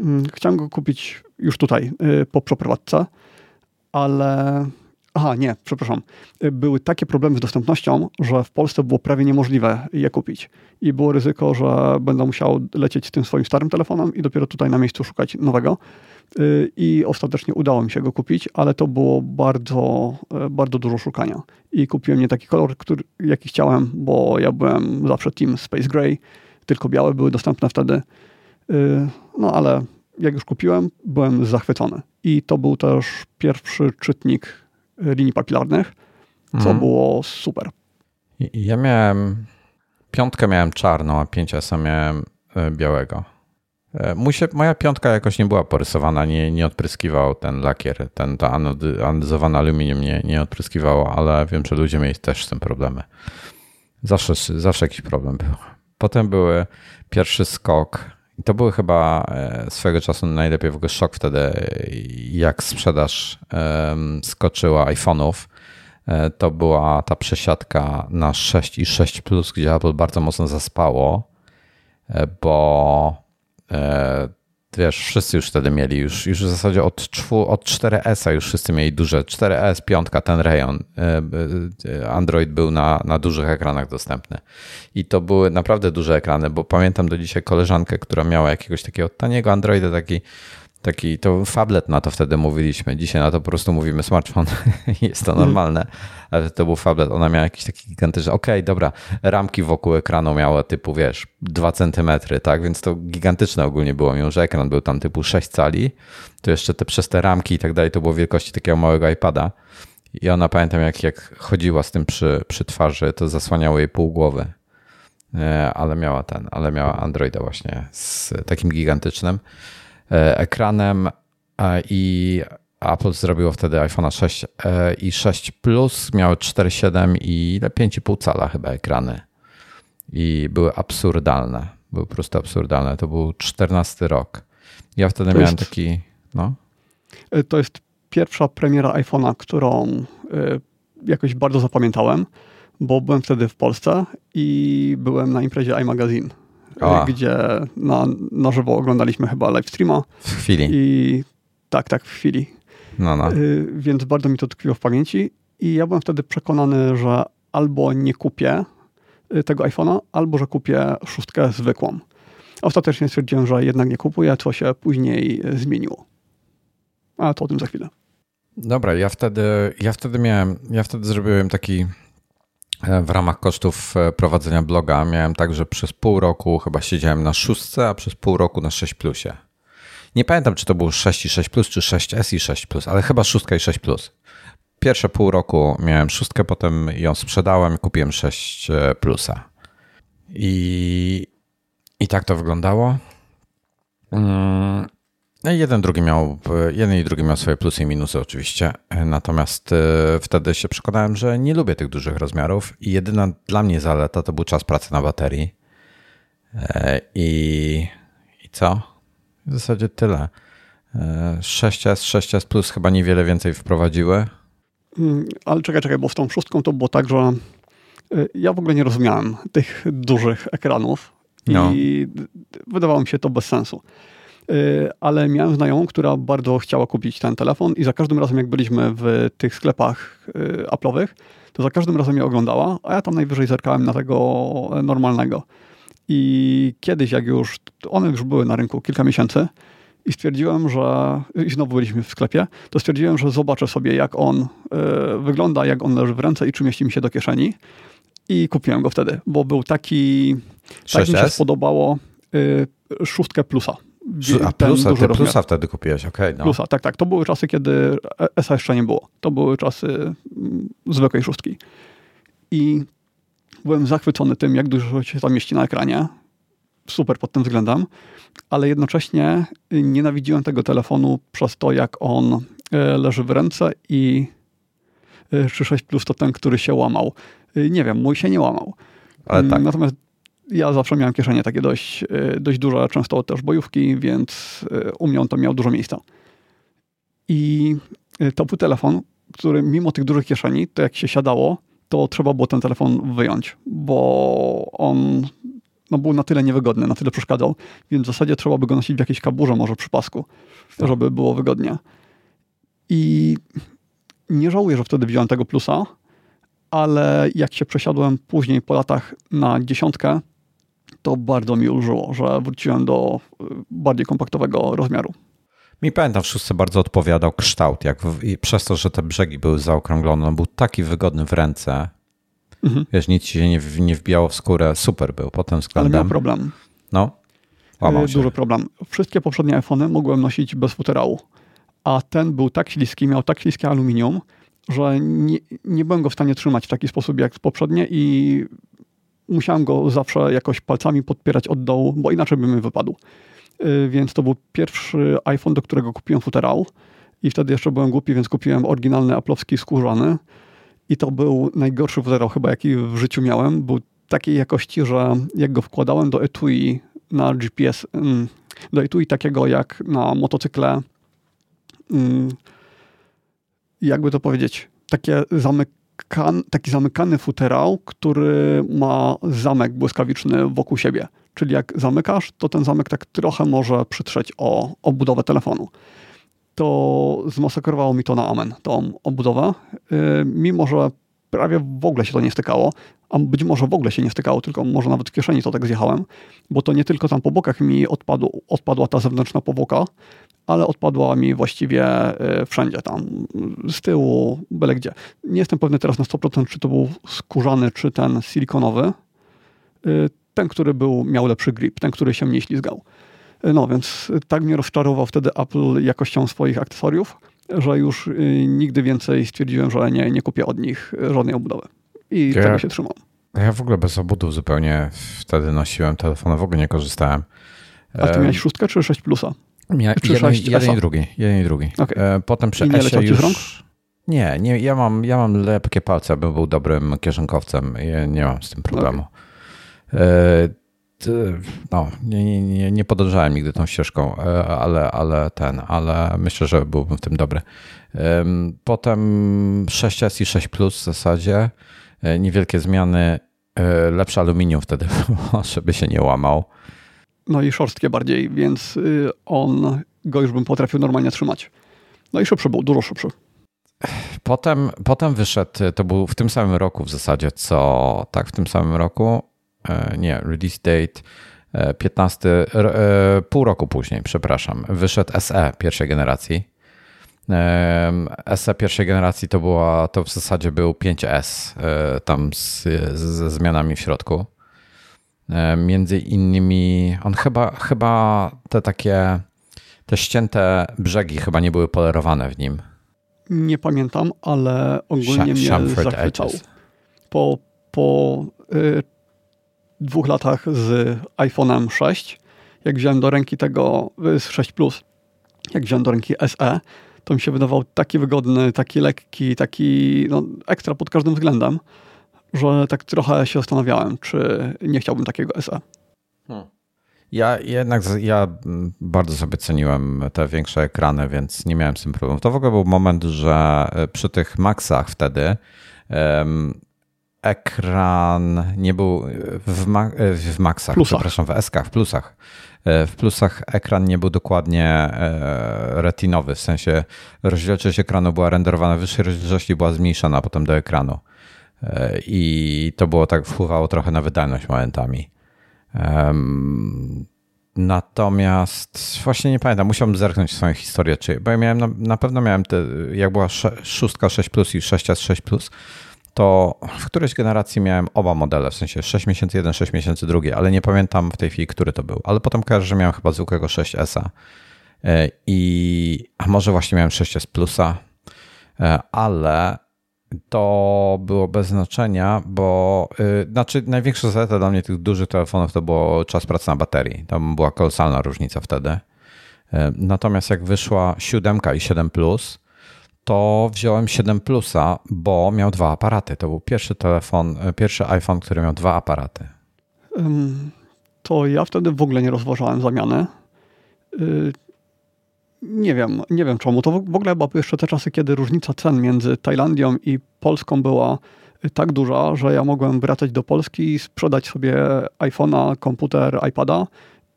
mm, chciałem go kupić już tutaj, y, po przeprowadzce, ale... Aha, nie, przepraszam. Y, były takie problemy z dostępnością, że w Polsce było prawie niemożliwe je kupić. I było ryzyko, że będę musiał lecieć tym swoim starym telefonem i dopiero tutaj na miejscu szukać nowego. Y, I ostatecznie udało mi się go kupić, ale to było bardzo, bardzo dużo szukania. I kupiłem nie taki kolor, który, jaki chciałem, bo ja byłem zawsze Team Space Gray tylko białe były dostępne wtedy. Y, no ale jak już kupiłem, byłem zachwycony. I to był też pierwszy czytnik linii papilarnych, co mhm. było super. Ja miałem piątkę miałem czarną, a 5 miałem e, białego. Się, moja piątka jakoś nie była porysowana, nie, nie odpryskiwał ten lakier, ten, to anodyzowane aluminium nie, nie odpryskiwało, ale wiem, że ludzie mieli też z tym problemy. Zawsze, zawsze jakiś problem był. Potem były pierwszy skok. I to były chyba e, swego czasu najlepiej w ogóle szok wtedy, jak sprzedaż skoczyła iPhone'ów. E, to była ta przesiadka na 6 i 6 Plus, gdzie Apple bardzo mocno zaspało, e, bo wiesz, wszyscy już wtedy mieli, już, już w zasadzie od, od 4S-a już wszyscy mieli duże, 4S, piątka, ten rejon, e, e, Android był na, na dużych ekranach dostępny. I to były naprawdę duże ekrany, bo pamiętam do dzisiaj koleżankę, która miała jakiegoś takiego taniego Androida, taki Taki to fablet na to wtedy mówiliśmy. Dzisiaj na to po prostu mówimy smartfon. Jest to normalne, ale to był fablet. Ona miała jakiś taki gigantyczny. Okej, okay, dobra, ramki wokół ekranu miała typu, wiesz, 2 centymetry, tak? Więc to gigantyczne ogólnie było, mimo że ekran był tam typu 6 cali. To jeszcze te przez te ramki i tak dalej, to było wielkości takiego małego iPada. I ona pamiętam, jak, jak chodziła z tym przy, przy twarzy, to zasłaniało jej pół głowy. E, ale miała ten, ale miała Androida właśnie z takim gigantycznym. E, ekranem i Apple zrobiło wtedy iPhone 6 e, i 6 Plus, miały 4,7 i 5,5 cala chyba ekrany. I były absurdalne. Były po prostu absurdalne. To był 14 rok. Ja wtedy to miałem jest, taki. No. E, to jest pierwsza premiera iPhone'a, którą jakoś bardzo zapamiętałem, bo byłem wtedy w Polsce i byłem na imprezie iMagazine, A. gdzie na, na żywo oglądaliśmy chyba live streama. W chwili. I tak, tak, w chwili. No, no. Y, więc bardzo mi to tkwiło w pamięci i ja byłem wtedy przekonany, że albo nie kupię y, tego iPhone'a, albo że kupię szóstkę zwykłą. Ostatecznie stwierdziłem, że jednak nie kupuję, co się później zmieniło. Ale to o tym za chwilę. Dobra, ja wtedy, ja wtedy miałem, ja wtedy zrobiłem taki w ramach kosztów e, prowadzenia bloga miałem tak, że przez pół roku chyba siedziałem na szóstce, a przez pół roku na 6 plusie. Nie pamiętam, czy to było 6 i 6 plus, czy 6S i 6 plus, ale chyba szóstka i 6 plus. Pierwsze pół roku miałem szóstkę, potem ją sprzedałem i kupiłem 6 e, plusa. I, i tak to wyglądało. No jeden, drugi miał, jeden i drugi miał swoje plusy i minusy oczywiście, natomiast e, wtedy się przekonałem, że nie lubię tych dużych rozmiarów i jedyna dla mnie zaleta to był czas pracy na baterii. E, I, i co? W zasadzie tyle. 6S, e, 6S Plus chyba niewiele więcej wprowadziły. Mm, ale czekaj, czekaj, bo z tą szóstką to było tak, że ja w ogóle nie rozumiałem tych dużych ekranów no. i wydawało mi się to bez sensu. Y, ale miałem znajomą, która bardzo chciała kupić ten telefon i za każdym razem, jak byliśmy w tych sklepach y, Apple'owych, to za każdym razem je oglądała, a ja tam najwyżej zerkałem na tego normalnego. I kiedyś, jak już, one już były na rynku kilka miesięcy i stwierdziłem, że, i znowu byliśmy w sklepie, to stwierdziłem, że zobaczę sobie, jak on y, wygląda, jak on leży w ręce i czy mieści mi się do kieszeni. I kupiłem go wtedy, bo był taki, tak mi się spodobało, y, szóstkę plusa. A plusa, ty plusa wtedy kupiłeś, okej. Okay, no. Plusa, tak, tak. To były czasy, kiedy ESA jeszcze nie było. To były czasy mm, zwykłej szóstki. I byłem zachwycony tym, jak dużo się tam mieści na ekranie. Super pod tym względem, ale jednocześnie nienawidziłem tego telefonu przez to, jak on e, leży w ręce i 3.6 e, Plus to ten, który się łamał. E, nie wiem, mój się nie łamał. Ale tak. Natomiast ja zawsze miałem kieszenie takie dość, y, dość duże, często też bojówki, więc y, u mnie on to miał dużo miejsca. I y, to był telefon, który mimo tych dużych kieszeni, to jak się siadało, to trzeba było ten telefon wyjąć, bo on no, był na tyle niewygodny, na tyle przeszkadzał, więc w zasadzie trzeba by go nosić w jakiejś kaburze, może przy pasku, tak. żeby było wygodnie. I nie żałuję, że wtedy wziąłem tego plusa, ale jak się przesiadłem później po latach na dziesiątkę, to bardzo mi ulżyło, że wróciłem do y, bardziej kompaktowego rozmiaru. Mi pamiętam, w szóstce bardzo odpowiadał kształt, jak w, przez to, że te brzegi były zaokrąglone, on był taki wygodny w ręce. Mhm. Wiesz, nic się nie, nie wbijało w skórę, super był pod tym względem. Ale miał problem. No, łamał y, się. Duży problem. Wszystkie poprzednie iPhony mogłem nosić bez futerału, a ten był tak śliski, miał tak śliskie aluminium, że nie, nie byłem go w stanie trzymać w taki sposób jak poprzednie i musiałem go zawsze jakoś palcami podpierać od dołu, bo inaczej by mi wypadł. Y, więc to był pierwszy iPhone, do którego kupiłem futerał i wtedy jeszcze byłem głupi, więc kupiłem oryginalny aplowski skórzany i to był najgorszy futerał chyba, jaki w życiu miałem. Był takiej jakości, że jak go wkładałem do etui na GPS, mm, do etui takiego jak na motocykle, mm, jakby to powiedzieć, takie zamyk zamykan, taki zamykany futerał, który ma zamek błyskawiczny wokół siebie. Czyli jak zamykasz, to ten zamek tak trochę może przytrzeć o obudowę telefonu. To zmasakrowało mi to na amen, tą obudowę. Yy, mimo, że prawie w ogóle się to nie stykało, a być może w ogóle się nie stykało, tylko może nawet w kieszeni to tak zjechałem, bo to nie tylko tam po bokach mi odpadł, odpadła ta zewnętrzna powłoka, ale odpadła mi właściwie e, wszędzie tam, z tyłu, byle gdzie. Nie jestem pewny teraz na 100%, czy to był skórzany, czy ten silikonowy. E, ten, który był, miał lepszy grip, ten, który się mniej ślizgał. E, no więc tak mnie rozczarował wtedy Apple jakością swoich akcesoriów, że już nigdy więcej stwierdziłem, że nie, nie kupię od nich żadnej obudowy. I ja, tego się trzymam. Ja w ogóle bez obudów zupełnie wtedy nosiłem telefon, w ogóle nie korzystałem. A ty miałeś szóstkę czy 6 plusa? Nie, jeden, jeden i drugi. Jeden i drugi. Okay. Potem przy I nie Esie już... Rąk? Nie, nie ja, mam, ja mam lepkie palce, bym był dobrym kieszonkowcem. Ja nie mam z tym problemu. Okay. No, nie, nie, nie, nie podążałem nigdy tą ścieżką, e, ale, ale ten, ale myślę, że byłbym w tym dobry. Potem 6S i 6 Plus w zasadzie. E, niewielkie zmiany, e, lepsze aluminium wtedy było, żeby się nie łamał. No i szorstkie bardziej, więc y, on go już bym potrafił normalnie trzymać. No i szybszy był, dużo szybszy. Potem, potem wyszedł, to był w tym samym roku w zasadzie, co tak, w tym samym roku, nie, release date 15, pół roku później, przepraszam, wyszedł SE pierwszej generacji. SE pierwszej generacji to była, to w zasadzie był 5S, e, tam z, ze zmianami w środku. E, między innymi, on chyba, chyba te takie, te ścięte brzegi chyba nie były polerowane w nim. Nie pamiętam, ale ogólnie Sh mnie zachwycał. Po, po y, dwóch latach z iPhone'em 6, jak wziąłem do ręki tego z 6 Plus, jak wziąłem do ręki SE, to mi się wydawał taki wygodny, taki lekki, taki no, ekstra pod każdym względem, że tak trochę się zastanawiałem, czy nie chciałbym takiego SE. Hmm. Ja jednak ja bardzo sobie ceniłem te większe ekrany, więc nie miałem z tym problemu. To w ogóle był moment, że e, przy tych Maxach wtedy um, ekran nie był w, ma, e, w Maxach, plusach. przepraszam, w SK, w plusach. E, w plusach ekran nie był dokładnie e, retinowy, w sensie rozdzielczość ekranu była renderowana w wyższej rozdzielczości, była zmniejszana potem do ekranu. E, I to było tak, wpływało trochę na wydajność momentami. Natomiast właśnie nie pamiętam, musiałbym zerknąć swoją historię, czy, bo ja miałem, na, na pewno miałem te, jak była szóstka 6 Plus i 6S 6 Plus, to w którejś generacji miałem oba modele, w sensie 6 miesięcy jeden, 6 miesięcy drugi, ale nie pamiętam w tej chwili, który to był. Ale potem kojarzę, że miałem chyba zwykłego 6S-a e, i a może właśnie miałem 6S Plusa, e, ale to było bez znaczenia, bo yy, znaczy największa zaleta dla mnie tych dużych telefonów to było czas pracy na baterii. Tam była kolosalna różnica wtedy. Natomiast jak wyszła 7 i 7 Plus, to wziąłem 7 Plusa, bo miał dwa aparaty. To był pierwszy telefon, e, pierwszy iPhone, który miał dwa aparaty. To ja wtedy w ogóle nie rozważałem zamiany. Y, nie wiem, nie wiem czemu. To w ogóle były jeszcze te czasy, kiedy różnica cen między Tajlandią i Polską była tak duża, że ja mogłem wracać do Polski, sprzedać sobie iPhone'a, komputer, iPada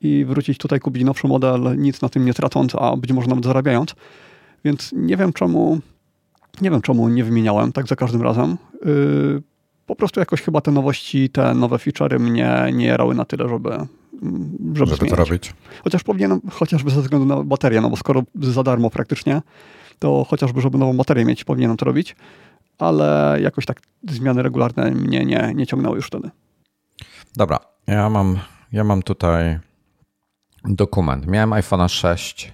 i wrócić tutaj, kupić nowszy model, nic na tym nie tracąc, a być może nawet zarabiając. Więc nie wiem czemu, nie wiem czemu nie wymieniałem tak za każdym razem. Yy, po prostu jakoś chyba te nowości, te nowe feature'y mnie nie jarały na tyle, żeby mm, żeby, żeby to robić. Chociaż powinienem, chociażby ze względu na baterię, no bo skoro za darmo praktycznie, to chociażby, żeby nową baterię mieć, powinienem to robić, ale jakoś tak zmiany regularne mnie nie, nie ciągnęły już wtedy. Dobra, ja mam, ja mam tutaj dokument. Miałem iPhone'a 6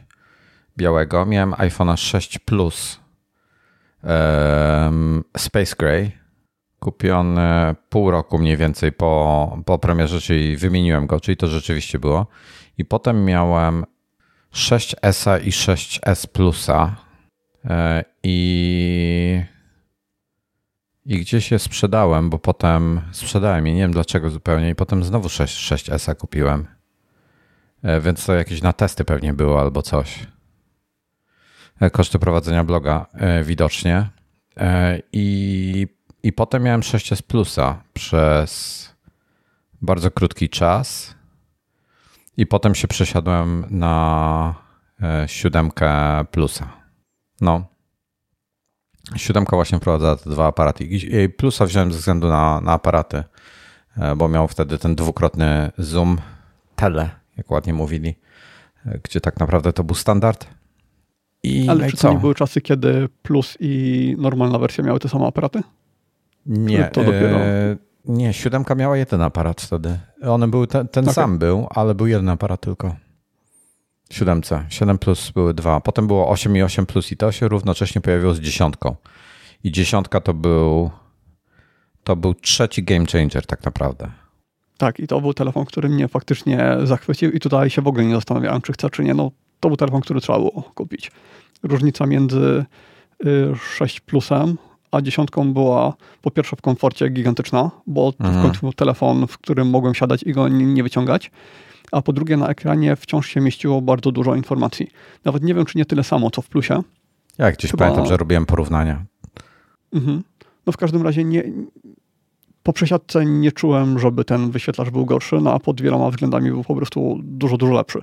białego. Miałem iPhone'a 6 Plus um, Space Gray. Kupiony pół roku mniej więcej po, po premierze, czyli wymieniłem go, czyli to rzeczywiście było. I potem miałem 6S i 6S Plusa e, i, i gdzieś je sprzedałem, bo potem sprzedałem je, nie wiem dlaczego zupełnie, i potem znowu 6, 6S kupiłem. E, więc to jakieś na testy pewnie było albo coś. E, koszty prowadzenia bloga e, widocznie. E, I, i potem miałem 6S Plusa przez bardzo krótki czas. I potem się przesiadłem na siódemkę Plusa. No. Siódemka właśnie wprowadza te dwa aparaty. I Plusa wziąłem ze względu na, na aparaty, bo miał wtedy ten dwukrotny zoom tele, jak ładnie mówili, gdzie tak naprawdę to był standard. I, Ale no czy to nie były czasy, kiedy Plus i normalna wersja miały te same aparaty? Nie. To dopiero... E, nie, siódemka miała jeden aparat wtedy. One były, ten, ten okay. sam był, ale był jeden aparat tylko. Siódemce. 7 plus były dwa. Potem było 8 i 8 plus i to się równocześnie pojawiło z dziesiątką. I dziesiątka to był to był trzeci game changer tak naprawdę. Tak, i to był telefon, który mnie faktycznie zachwycił i tutaj się w ogóle nie zastanawiałem, czy chcę, czy nie. No, to był telefon, który trzeba było kupić. Różnica między 6 plusem a dziesiątką była po pierwsze w komforcie gigantyczna, bo to mhm. w końcu był telefon, w którym mogłem siadać i go nie, nie wyciągać, a po drugie na ekranie wciąż się mieściło bardzo dużo informacji. Nawet nie wiem, czy nie tyle samo, co w plusie. Ja gdzieś Chyba... pamiętam, że robiłem porównania. Mhm. No w każdym razie nie, po przesiadce nie czułem, żeby ten wyświetlacz był gorszy, no a pod wieloma względami był po prostu dużo, dużo lepszy.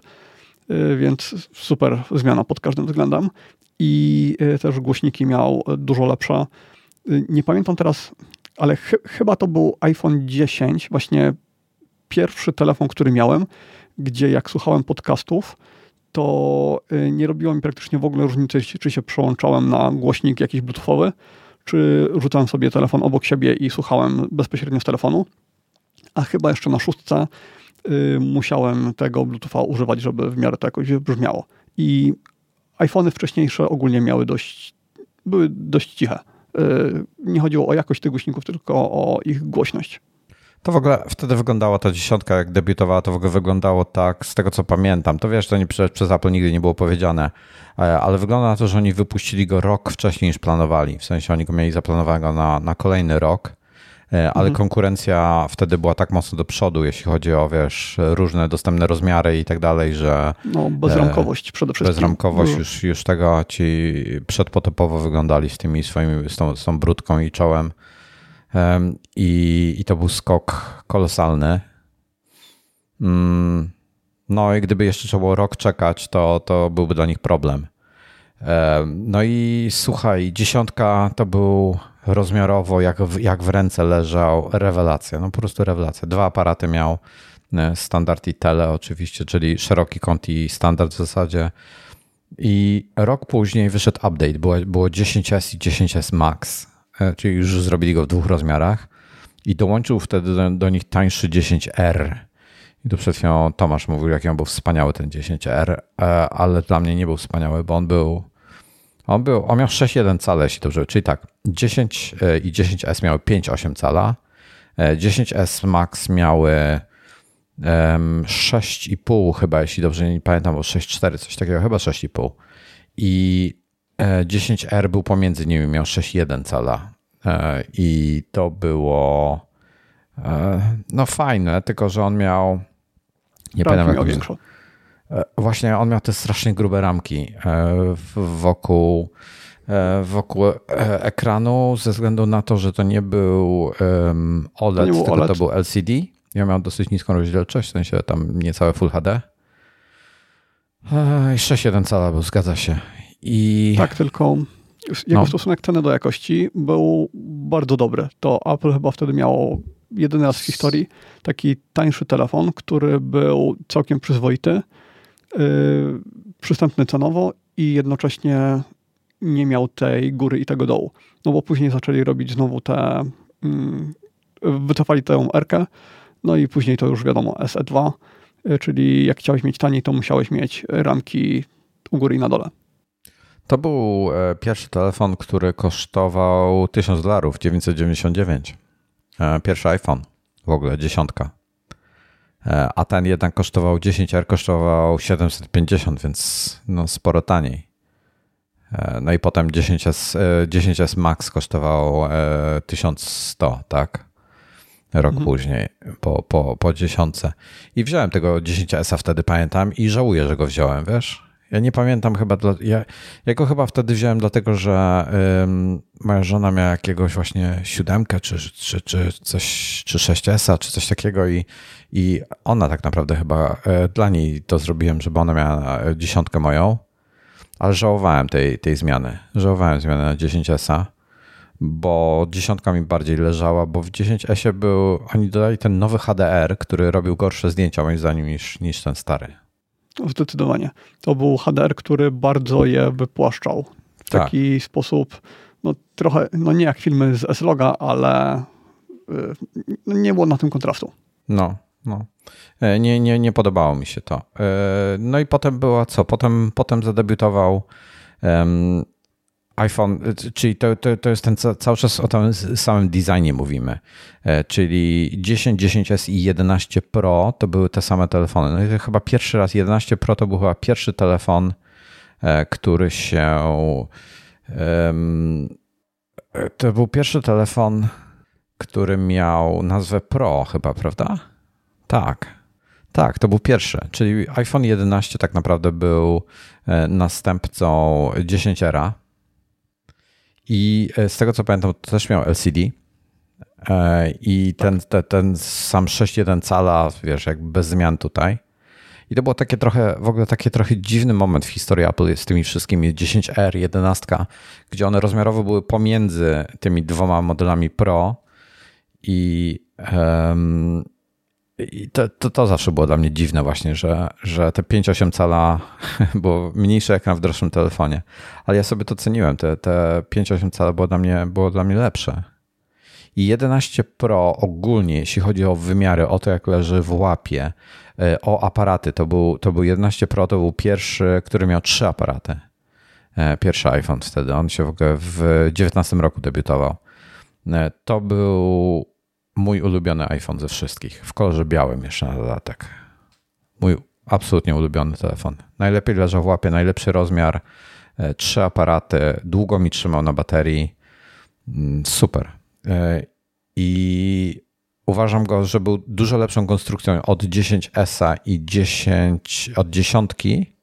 Y, więc super zmiana pod każdym względem. I y, też głośniki miał dużo lepsze. Y, nie pamiętam teraz, ale ch chyba to był iPhone 10, właśnie pierwszy telefon, który miałem, gdzie jak słuchałem podcastów, to nie robiło mi praktycznie w ogóle różnicy, czy się przełączałem na głośnik jakiś bluetoothowy, czy rzucałem sobie telefon obok siebie i słuchałem bezpośrednio z telefonu. A chyba jeszcze na szóstce musiałem tego Bluetootha używać, żeby w miarę to jakoś brzmiało. I iPhony wcześniejsze ogólnie miały dość, były dość ciche. Y, nie chodziło o jakość tych głośników, tylko o ich głośność. To w ogóle wtedy wyglądało ta dziesiątka, jak debiutowała, to w ogóle wyglądało tak, z tego co pamiętam. To wiesz, to nie przez, przez Apple nigdy nie było powiedziane, e, ale wygląda na to, że oni wypuścili go rok wcześniej niż planowali. W sensie oni go mieli zaplanowanego na, na kolejny rok, ale mhm. konkurencja wtedy była tak mocno do przodu, jeśli chodzi o, wiesz, różne dostępne rozmiary i tak dalej, że... No, bezramkowość przede wszystkim. Bezramkowość, już, już tego ci przedpotopowo wyglądali z tymi swoimi, z tą, z tą brudką i czołem. I, i to był skok kolosalny. Mm, no i gdyby jeszcze trzeba było rok czekać, to, to byłby dla nich problem. No i słuchaj, dziesiątka to był rozmiarowo, jak w, jak w ręce leżał, rewelacja. No po prostu rewelacja. Dwa aparaty miał, e, standard i tele oczywiście, czyli szeroki kąt i standard w zasadzie. I rok później wyszedł update, było, było 10S i 10S Max. E, czyli już zrobili go w dwóch rozmiarach i dołączył wtedy do, do nich tańszy 10R. I tu przed chwilą Tomasz mówił, jaki on był wspaniały ten 10R, e, ale dla mnie nie był wspaniały, bo on był on, był, on miał 6,1 cala, jeśli dobrze, czyli tak, 10 e, i 10S miały 5,8 cala, 10S Max miały 6,5 chyba, jeśli dobrze nie pamiętam, bo 6,4, coś takiego, chyba 6,5. I 10R był pomiędzy nimi, miał 6,1 cala e, i to było e, no fajne, tylko że on miał nie pamiętam jak większą. E, właśnie on miał te strasznie grube ramki wokół, wokół ekranu ze względu na to, że to nie był OLED, to nie tylko OLED. to był LCD. Ja miał dosyć niską rozdzielczość, w sensie tam niecałe Full HD. I 6,1 cala był, zgadza się. I... Tak, tylko jego no. stosunek ceny do jakości był bardzo dobry. To Apple chyba wtedy miało jedyny raz w historii taki tańszy telefon, który był całkiem przyzwoity, przystępny cenowo i jednocześnie nie miał tej góry i tego dołu. No bo później zaczęli robić znowu te, yy, wycofali tę R-kę, no i później to już wiadomo SE2, yy, czyli jak chciałeś mieć taniej, to musiałeś mieć ramki u góry i na dole. To był e, pierwszy telefon, który kosztował 1000 dolarów, 999. E, pierwszy iPhone, w ogóle dziesiątka. E, a ten jednak kosztował 10R, kosztował 750, więc no sporo taniej. No i potem 10S, 10S Max kosztował 1100, tak? Rok mhm. później, po, po, po dziesiątce. I wziąłem tego 10S-a wtedy, pamiętam, i żałuję, że go wziąłem, wiesz? Ja nie pamiętam chyba, dla, ja, ja go chyba wtedy wziąłem dlatego, że ym, moja żona miała jakiegoś właśnie siódemkę, czy, czy, czy coś, czy 6S, czy coś takiego i, i ona tak naprawdę chyba, y, dla niej to zrobiłem, żeby ona miała e, dziesiątkę moją, ale żałowałem tej, tej zmiany. Żałowałem zmiany na 10S, bo dziesiątka mi bardziej leżała, bo w 10S był, oni dodali ten nowy HDR, który robił gorsze zdjęcia moim zdaniem niż, niż ten stary. Zdecydowanie. To był HDR, który bardzo je wypłaszczał. W tak. taki sposób, no trochę, no nie jak filmy z S-Loga, ale y, nie było na tym kontrastu. No, no. E, nie, nie, nie podobało mi się to. E, no i potem była co? Potem, potem zadebiutował um, iPhone, czyli to, to, to jest ten cały czas o tym samym designie mówimy. E, czyli 10, 10S i 11 Pro to były te same telefony. No i to chyba pierwszy raz 11 Pro to był chyba pierwszy telefon, e, który się. To był pierwszy telefon, który miał nazwę Pro, chyba, prawda? Tak. Tak, to był pierwszy. Czyli iPhone 11 tak naprawdę był e, następcą 10 era i e, z tego co pamiętam, to też miał LCD. E, I ten, ten, ten sam 6.1 cala, wiesz, jakby bez zmian tutaj. I to było takie trochę, w ogóle taki trochę dziwny moment w historii Apple z tymi wszystkimi 10R, 11, gdzie one rozmiarowo były pomiędzy tymi dwoma modelami Pro i, um, i to, to, to, zawsze było dla mnie dziwne właśnie, że, że te 5,8 cala było mniejszy ekran w droższym telefonie. Ale ja sobie to ceniłem. Te, te 5,8 cala było dla, mnie, było dla mnie lepsze. I 11 Pro ogólnie, jeśli chodzi o wymiary, o to jak leży w łapie, e, o aparaty, to był, to był 11 Pro, to był pierwszy, który miał trzy aparaty. E, pierwszy iPhone wtedy. On się w ogóle w 19 roku debiutował. E, to był mój ulubiony iPhone ze wszystkich. W kolorze białym jeszcze na dodatek. Mój absolutnie ulubiony telefon. Najlepiej leżał w łapie, najlepszy rozmiar, e, trzy aparaty, długo mi trzymał na baterii. Mm, super. E, I uważam go, że był dużo lepszą konstrukcją od 10S i 10, od dziesiątki,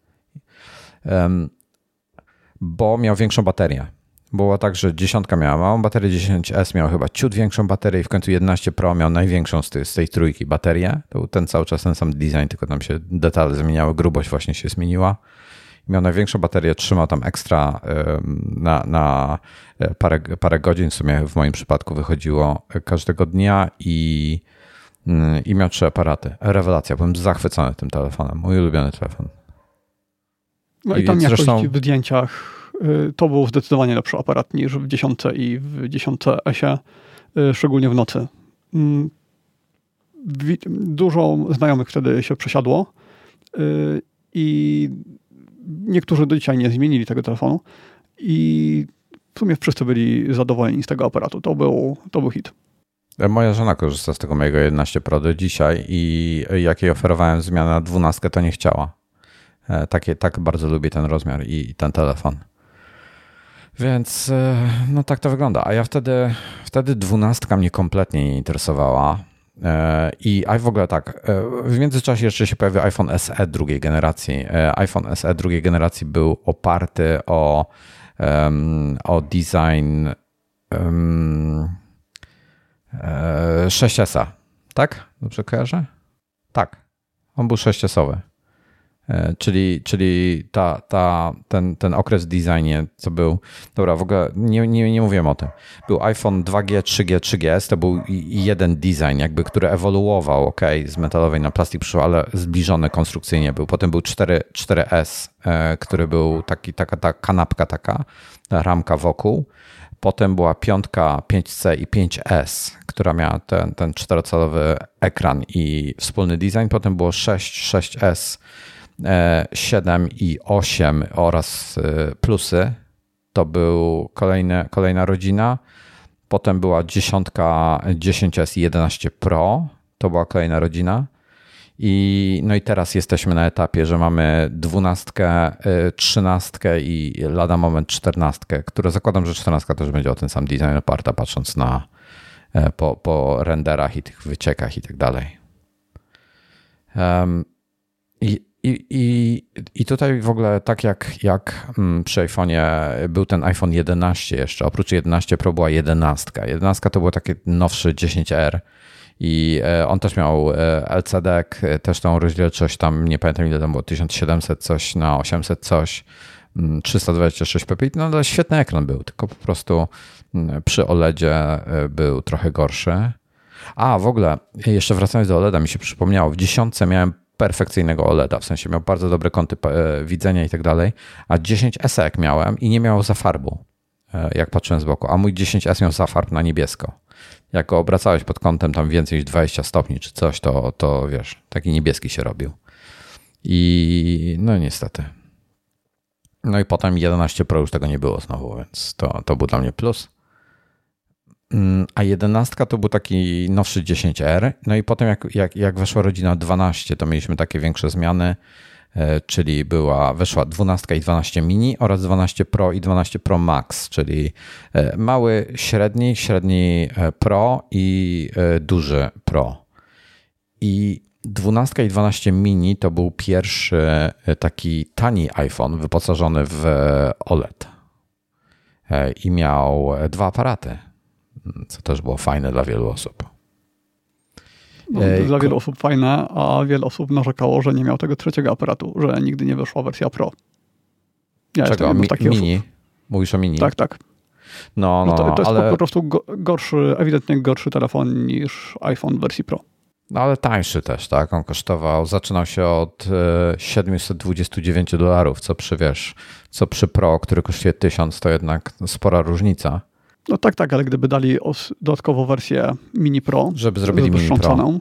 bo miał większą baterię. Było tak, że dziesiątka miała małą baterię, 10S miał chyba ciut większą baterię i w końcu 11 Pro miał największą z tej, z tej trójki baterię. To był ten cały czas ten sam design, tylko tam się detale zmieniały, grubość właśnie się zmieniła. Miał największą baterię, trzymał tam ekstra na, na e, parę, parę godzin, w sumie w moim przypadku wychodziło każdego dnia i, mm, i miał trzy aparaty. Rewelacja, byłem zachwycony tym telefonem, mój ulubiony telefon. No i, i tam jakoś zresztą... w zdjęciach to był zdecydowanie lepszy aparat niż w 10 i w 10 S-ie, y, szczególnie w nocy. Mm, dużo znajomych wtedy się przesiadło y, i niektórzy do dzisiaj nie zmienili tego telefonu i w sumie wszyscy byli zadowoleni z tego aparatu. To był, to był hit. Moja żona korzysta z tego mojego 11 Pro do dzisiaj i jak jej oferowałem zmianę na 12, to nie chciała. E, takie, tak bardzo lubię ten rozmiar i ten telefon. Więc e, no tak to wygląda. A ja wtedy, wtedy dwunastka mnie kompletnie nie interesowała. E, I w ogóle tak, e, w międzyczasie jeszcze się pojawił iPhone SE drugiej generacji. iPhone SE drugiej generacji był oparty o, o design 6S, tak? Dobrze kojarzę? Tak. On był 6S. E, czyli, czyli ta, ta, ten, ten okres w designie, co był. Dobra, w ogóle nie, nie, nie mówiłem o tym. Był iPhone 2G, 3G, 3GS, to był jeden design, jakby, który ewoluował, ok, z metalowej na plastik przyszło, ale zbliżony konstrukcyjnie był. Potem był 4, 4S, e, który był taki, taka ta kanapka, taka ramka wokół. Potem była piątka 5C i 5S, która miała ten, ten czterocalowy ekran i wspólny design. Potem było 6, 6S 7 e, i 8 oraz e, plusy. To był kolejne, kolejna rodzina. Potem była dziesiątka 10S i 11 Pro. To była kolejna rodzina. I, no i teraz jesteśmy na etapie, że mamy dwunastkę, e, trzynastkę i lada moment czternastkę, które zakładam, że czternastka też będzie o ten sam design oparta, patrząc na po, po renderach i tych wyciekach i tak dalej. Um, I i, i, I tutaj w ogóle tak jak, jak mm, przy iPhone'ie był ten iPhone 11 jeszcze, oprócz 11 Pro była 11. 11 to było takie nowszy 10R i e, on też miał e, LCD, też tą rozdzielczość tam, nie pamiętam ile tam było, 1700 coś na 800 coś, 326 mm, ppi, no ale świetny ekran był, tylko po prostu mm, przy OLEDzie e, był trochę gorszy. A, w ogóle, jeszcze wracając do OLEDa, mi się przypomniało, w dziesiątce miałem perfekcyjnego OLEDa, w sensie miał bardzo dobre kąty e, widzenia i tak dalej, a 10S jak miałem i nie miał zafarbu, e, jak patrzyłem z boku, a mój 10S miał zafarb na niebiesko. Jak go obracałeś pod kątem tam więcej niż 20 stopni czy coś, to, to wiesz, taki niebieski się robił. I no niestety. No i potem 11 Pro już tego nie było znowu, więc to, to był dla mnie plus. Mm, a 11 to był taki nowszy 10R. No i potem, jak, jak, jak weszła rodzina 12, to mieliśmy takie większe zmiany, e, czyli była, weszła 12 i 12 mini oraz 12 Pro i 12 Pro Max, czyli e, mały, średni, średni e, Pro i duży Pro. I 12 i 12 mini to był pierwszy taki tani iPhone wyposażony w OLED. I miał dwa aparaty co też było fajne dla wielu osób. No, dla wielu osób fajne, a wiele osób narzekało, że nie miał tego trzeciego aparatu, że nigdy nie wyszła wersja Pro. Ja Czego? Mi, mini? Osób. Mówisz o mini? Tak, tak. No, no, no to, to jest ale... po prostu gorszy, ewidentnie gorszy telefon niż iPhone w wersji Pro. No ale tańszy też, tak? On kosztował, zaczynał się od 729 e, dolarów, co przy, wiesz, co przy Pro, który kosztuje 1000, to jednak spora różnica. No tak, tak, ale gdyby dali dodatkową wersję Mini Pro, żeby zrobili Mini Pro, ceną,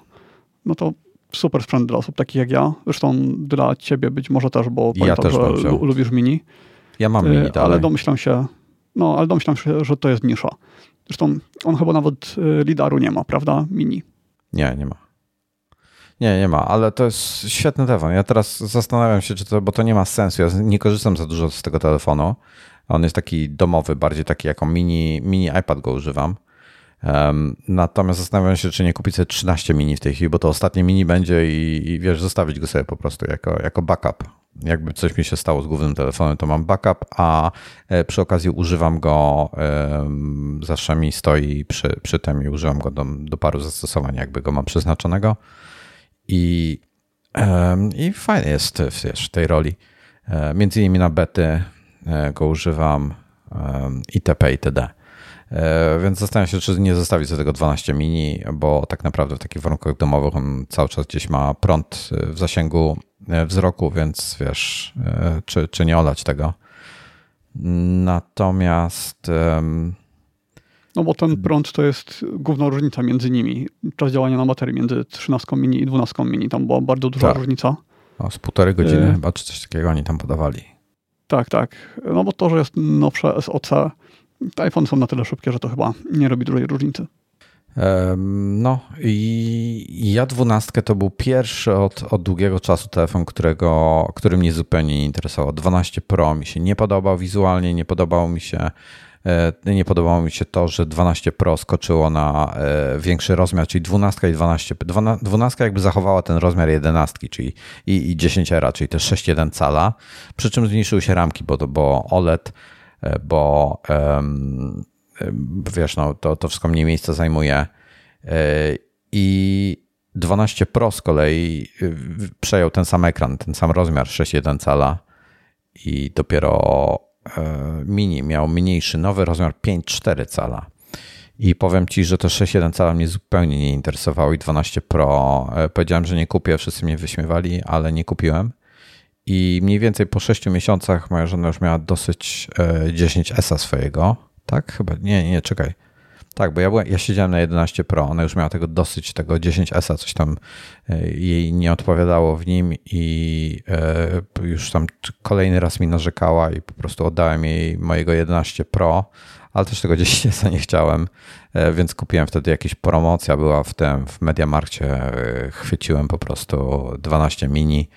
no to super sprzęt dla osób takich jak ja. Zresztą dla ciebie być może też, bo ja też że lubisz Mini. Ja mam Mini, dalej. Ale domyślam się, no, ale domyślam się, że to jest nisza. Zresztą on chyba nawet y, lidaru nie ma, prawda? Mini. Nie, nie ma. Nie, nie ma, ale to jest świetny telefon. Ja teraz zastanawiam się, czy to, bo to nie ma sensu. Ja nie korzystam za dużo z tego telefonu. On jest taki domowy, bardziej taki jako mini, mini iPad go używam. Um, natomiast zastanawiam się, czy nie kupić sobie 13 mini w tej chwili, bo to ostatnie mini będzie i, i wiesz, zostawić go sobie po prostu jako, jako backup. Jakby coś mi się stało z głównym telefonem, to mam backup, a e, przy okazji używam go, zawsze mi stoi przy, przy tym i używam go do, do paru zastosowań, jakby go mam przeznaczonego. I, i fajny jest wiesz, w tej roli. E, między innymi na bety go używam itp. itd. E, więc zastanawiam się, czy nie zostawić sobie tego 12 mini, bo tak naprawdę w takich warunkach domowych on cały czas gdzieś ma prąd w zasięgu e, wzroku, więc wiesz, czy, czy nie olać tego. Natomiast. No bo ten prąd to jest główna różnica między nimi. Czas działania na baterii między 13 mini i 12 mini. Tam była bardzo duża tak. różnica. No, z półtorej godziny y chyba, czy coś takiego oni tam podawali. Tak, tak. No bo to, że jest nowsze SOC, te iPhone są na tyle szybkie, że to chyba nie robi dużej różnicy. No i ja dwunastkę to był pierwszy od, od długiego czasu telefon, którego, który mnie zupełnie nie interesował. 12 Pro mi się nie podobał wizualnie, nie podobało mi się nie podobało mi się to, że 12 Pro skoczyło na e, większy rozmiar, czyli 12 i 12. 12 jakby zachowała ten rozmiar 11, czyli i, i 10 era, czyli też 6,1 cala, przy czym zmniejszyły się ramki, bo, bo OLED, e, bo wiesz, no, to, to wszystko mniej miejsca zajmuje. I 12 Pro z kolei przejął ten sam ekran, ten sam rozmiar 6,1 cala i dopiero E, mini miał mniejszy, nowy rozmiar 5,4 cala. I powiem Ci, że to 6,1 cala mnie zupełnie nie interesowało i 12 Pro e, powiedziałem, że nie kupię, wszyscy mnie wyśmiewali, ale nie kupiłem. I mniej więcej po 6 miesiącach moja żona już miała dosyć 10 e, S swojego. Tak? Chyba. Nie, nie, czekaj. Tak, bo ja, byłem, ja siedziałem na 11 Pro, ona już miała tego dosyć, tego 10S, coś tam e, jej nie odpowiadało w nim i e, już tam kolejny raz mi narzekała i po prostu oddałem jej mojego 11 Pro, ale też tego 10S nie chciałem, e, więc kupiłem wtedy jakieś promocja, była w tym, w Mediamarkcie, chwyciłem po prostu 12 mini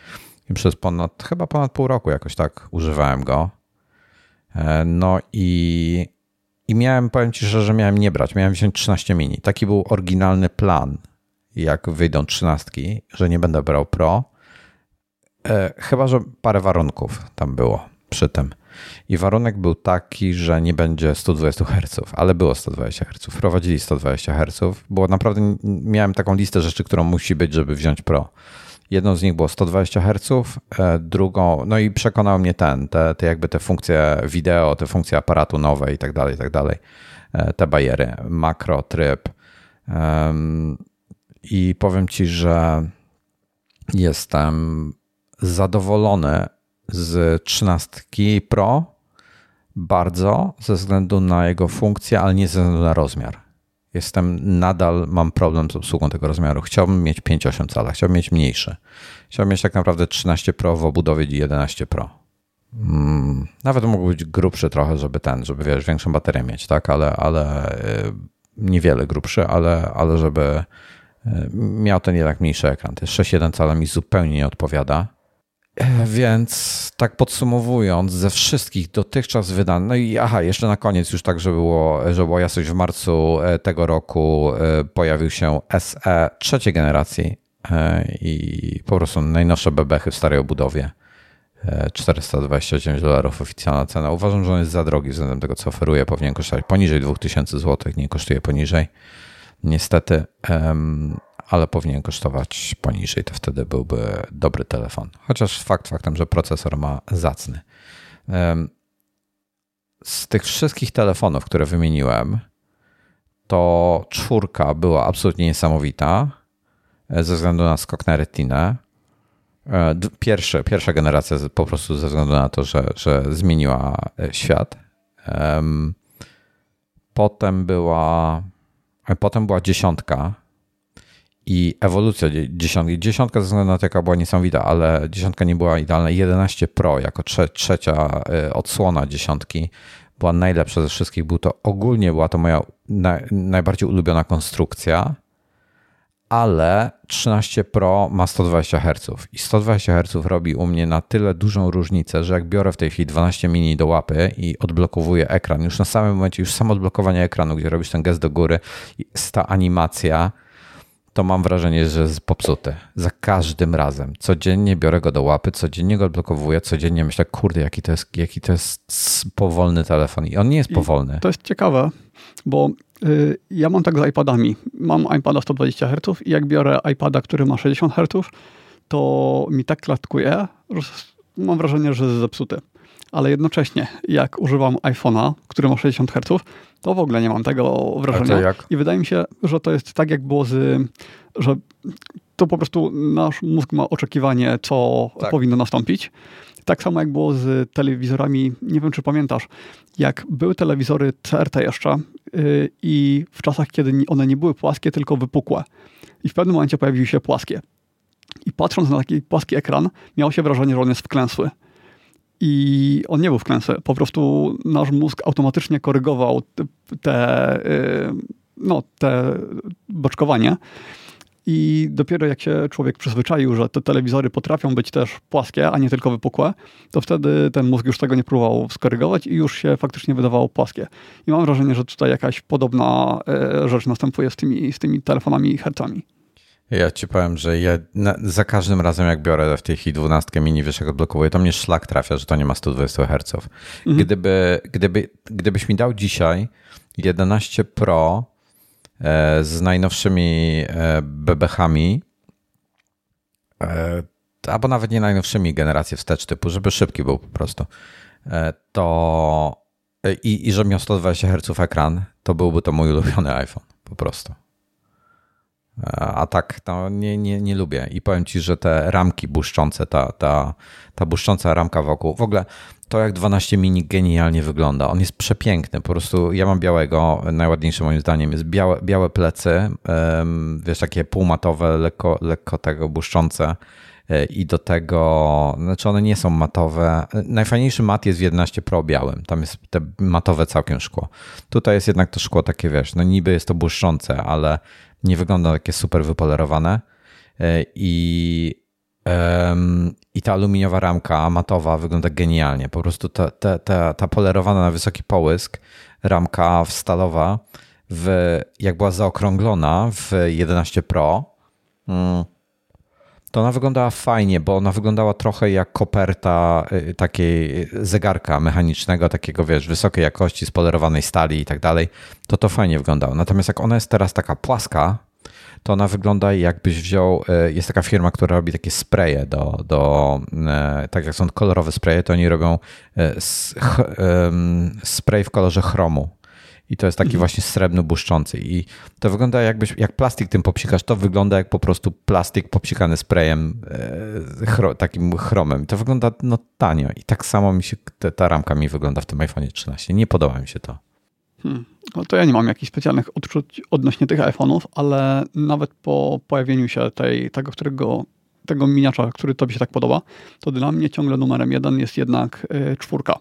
i przez ponad, chyba ponad pół roku jakoś tak używałem go. No i i miałem, powiem Ci szczerze, miałem nie brać. Miałem wziąć 13 mini. Taki był oryginalny plan, jak wyjdą 13, że nie będę brał Pro. E, chyba, że parę warunków tam było przy tym. I warunek był taki, że nie będzie 120 Hz, ale było 120 Hz. Wprowadzili 120 Hz. Było naprawdę, miałem taką listę rzeczy, którą musi być, żeby wziąć Pro. Jedną z nich było 120 Hz, e, drugą, no i przekonał mnie ten, te, te jakby te funkcje wideo, te funkcje aparatu nowe i tak dalej, i tak dalej. E, te bariery, makro, tryb. I powiem ci, że jestem zadowolony z 13 Pro bardzo ze względu na jego funkcję, ale nie ze względu na rozmiar jestem nadal, mam problem z obsługą tego rozmiaru. Chciałbym mieć 5,8 cala, chciałbym mieć mniejszy. Chciałbym mieć tak naprawdę 13 Pro w obudowie i 11 Pro. mm, nawet mógł być grubszy trochę, żeby ten, żeby wiesz, większą baterię mieć, tak, ale, ale y, niewiele grubszy, ale, ale żeby y, miał ten jednak mniejszy ekran. Jest 6,1 cala mi zupełnie nie odpowiada. E, więc tak podsumowując, ze wszystkich dotychczas wydanych, no i aha, jeszcze na koniec już tak, żeby było, żeby było jasność, w marcu e, tego roku e, pojawił się SE trzeciej generacji i po prostu najnowsze bebechy w starej obudowie. 429 dolarów oficjalna cena. Uważam, że on jest za drogi względem tego, co oferuje. Powinien kosztować poniżej 2000 zł, nie kosztuje poniżej. Niestety ale powinien kosztować poniżej, to wtedy byłby dobry telefon. Chociaż fakt faktem, że procesor ma zacny. Z tych wszystkich telefonów, które wymieniłem, to czwórka była absolutnie niesamowita e, ze względu na skok na retinę. E, pierwsza generacja po prostu ze względu na to, że, że zmieniła e, świat. Potem była, potem była dziesiątka, i ewolucja dziesiątki. Dziesiątka ze względu na to, jaka była niesamowita, ale dziesiątka nie była idealna. 11 Pro jako trze trzecia y, odsłona dziesiątki była najlepsza ze wszystkich. Był to ogólnie była to moja najbardziej ulubiona konstrukcja, ale 13 Pro ma 120 Hz i 120 Hz robi u mnie na tyle dużą różnicę, że jak biorę w tej chwili 12 mini do łapy i odblokowuję ekran, już na samym momencie, już samo odblokowanie ekranu, gdzie robisz ten gest do góry, jest ta animacja, to mam wrażenie, że jest popsuty. Za każdym razem. Codziennie biorę go do łapy, codziennie go odblokowuję, codziennie myślę, kurde, jaki to jest, jaki to jest powolny telefon. I on nie jest I powolny. To jest ciekawe, bo y, ja mam tak z iPadami. Mam iPada 120 Hz i jak biorę iPada, który ma 60 Hz, to mi tak klatkuje, że mam wrażenie, że jest zepsuty ale jednocześnie jak używam iPhone'a, który ma 60 Hz, to w ogóle nie mam tego wrażenia. I wydaje mi się, że to jest tak, jak było z, że to po prostu nasz mózg ma oczekiwanie, co tak. powinno nastąpić. Tak samo jak było z telewizorami, nie wiem czy pamiętasz, jak były telewizory CRT jeszcze yy, i w czasach, kiedy one nie były płaskie, tylko wypukłe. I w pewnym momencie pojawiły się płaskie. I patrząc na taki płaski ekran, miało się wrażenie, że on jest wklęsły i on nie był wklęsły. Po prostu nasz mózg automatycznie korygował te, te, y, no, te boczkowanie. I dopiero jak się człowiek przyzwyczaił, że te telewizory potrafią być też płaskie, a nie tylko wypukłe, to wtedy ten mózg już tego nie próbował skorygować i już się faktycznie wydawało płaskie. I mam wrażenie, że tutaj jakaś podobna y, rzecz następuje z tymi, z tymi telefonami i hercami. Ja ci powiem, że ja na, za każdym razem, jak biorę w tej chwili 12 mini wyższego odblokowuję, to mnie szlak trafia, że to nie ma 120 Hz. Mhm. Gdyby, gdyby, gdybyś mi dał dzisiaj 11 Pro e, z najnowszymi e, bebechami, e, albo nawet nie najnowszymi generacje wstecz typu, żeby szybki był po prostu, e, to i, i że miał 120 Hz ekran, to byłby to mój ulubiony iPhone po prostu. A tak to nie, nie, nie lubię. I powiem ci, że te ramki błyszczące, ta, ta, ta błyszcząca ramka wokół, w ogóle to jak 12 mini genialnie wygląda. On jest przepiękny. Po prostu ja mam białego, najładniejsze moim zdaniem jest białe, białe plecy, wiesz, takie półmatowe, lekko, lekko tego błyszczące e, i do tego, znaczy one nie są matowe. Najfajniejszy mat jest w 11 Pro białym. Tam jest te matowe całkiem szkło. Tutaj jest jednak to szkło takie, wiesz, no niby jest to błyszczące, ale nie wygląda takie super wypolerowane e, i, i ta aluminiowa ramka matowa wygląda genialnie. Po prostu ta, ta, ta, ta polerowana na wysoki połysk ramka stalowa, w, jak była zaokrąglona w 11 Pro, mm, to ona wyglądała fajnie, bo ona wyglądała trochę jak koperta y, takiej zegarka mechanicznego, takiego wiesz, wysokiej jakości, spolerowanej stali i tak dalej. To to fajnie wyglądało. Natomiast jak ona jest teraz taka płaska, to ona wygląda jakbyś wziął, y, jest taka firma, która robi takie spraye do, do y, tak jak są kolorowe spraye, to oni robią spray w kolorze chromu i to jest taki mhm. właśnie srebrny, błyszczący. I to wygląda jakbyś, jak plastik tym popsikasz, to wygląda jak po prostu plastik popsikany sprayem, e, chro, takim chromem. I to wygląda no tanio. I tak samo mi się, te, ta ramka mi wygląda w tym iPhone 13. Nie podoba mi się to. Hmm. No to ja nie mam jakichś specjalnych odczuć odnośnie tych iPhone'ów, ale nawet po pojawieniu się tej, tego, którego tego miniacza, który tobie się tak podoba, to dla mnie ciągle numerem jeden jest jednak czwórka.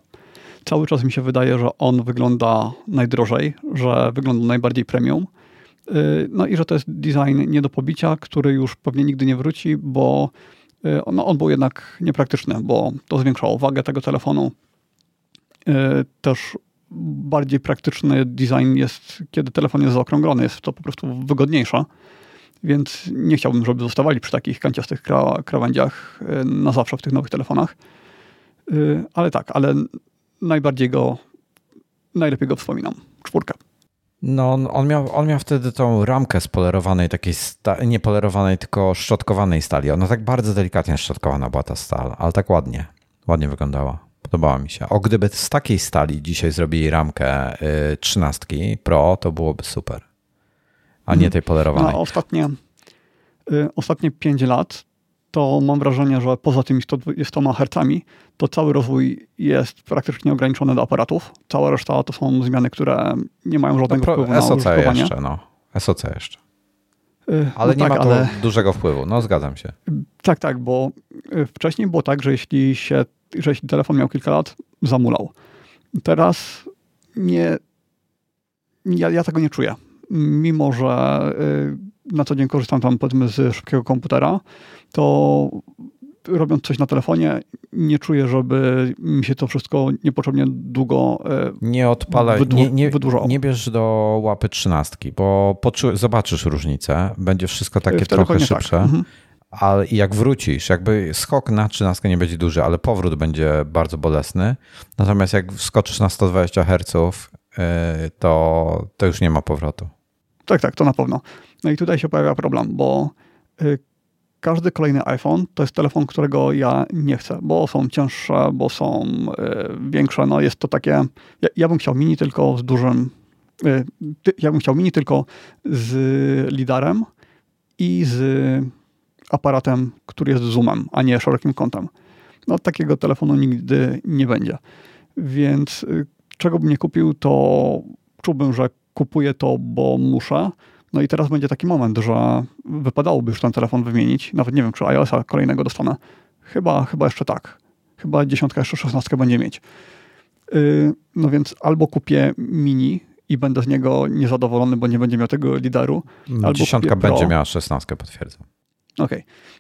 Cały czas mi się wydaje, że on wygląda najdrożej, że wygląda najbardziej premium. No i że to jest design nie do pobicia, który już pewnie nigdy nie wróci, bo no, on był jednak niepraktyczny, bo to zwiększało wagę tego telefonu. Też bardziej praktyczny design jest, kiedy telefon jest zaokrąglony, jest to po prostu wygodniejsze. Więc nie chciałbym, żeby zostawali przy takich kanciastych kra krawędziach na zawsze w tych nowych telefonach. Ale tak, ale najbardziej go, najlepiej go wspominam. Czwórkę. No, on miał, on miał wtedy tą ramkę z polerowanej, takiej, nie polerowanej, tylko szczotkowanej stali. Ona tak bardzo delikatnie szczotkowana była ta stal, ale tak ładnie, ładnie wyglądała. Podobała mi się. O, gdyby z takiej stali dzisiaj zrobili ramkę y, Pro, to byłoby super. A nie mhm. tej polerowanej. No, ostatnie, y, ostatnie 5 lat to mam wrażenie, że poza tymi 120 Hz, to cały rozwój jest praktycznie ograniczony do aparatów. Cała reszta to są zmiany, które nie mają żadnego no, wpływu na SOC użytkowanie. jeszcze, no. SOC jeszcze. Y, ale no nie tak, ma to ale... dużego wpływu. No, zgadzam się. Tak, tak, bo y, wcześniej było tak, że jeśli się że jeśli telefon miał kilka lat, zamulał. Teraz nie, ja, ja tego nie czuję. Mimo, że y, na co dzień korzystam tam powiedzmy z szybkiego komputera, to robiąc coś na telefonie, nie czuję, żeby mi się to wszystko niepotrzebnie długo y, nie odpalaj, wydłu- nie, nie, wydłużało. Nie bierz do łapy trzynastki, bo poczu- zobaczysz różnicę, będzie wszystko takie trochę tak. szybsze. Tak. Mhm ale jak wrócisz, jakby skok na 13 nie będzie duży, ale powrót będzie bardzo bolesny. Natomiast jak wskoczysz na 120 Hz, y, to, to już nie ma powrotu. Tak, tak, to na pewno. No i tutaj się pojawia problem, bo y, każdy kolejny iPhone to jest telefon, którego ja nie chcę, bo są cięższe, bo są y, większe. No jest to takie. Ja, ja bym chciał mini tylko z dużym. Ja bym chciał mini tylko z lidarem i z aparatem, który jest zoomem, a nie szerokim kątem. No takiego telefonu nigdy nie będzie. Więc y, czego bym nie kupił, to czułbym, że kupuję to, bo muszę. No i teraz będzie taki moment, że wypadałoby już ten telefon wymienić. Nawet nie wiem, czy iOS-a kolejnego dostanę. Chyba, chyba jeszcze tak. Chyba dziesiątka jeszcze szesnastkę będzie mieć. Y, no więc albo kupię mini i będę z niego niezadowolony, bo nie będzie miał tego lideru. Albo dziesiątka będzie miała szesnastkę, potwierdzam. OK.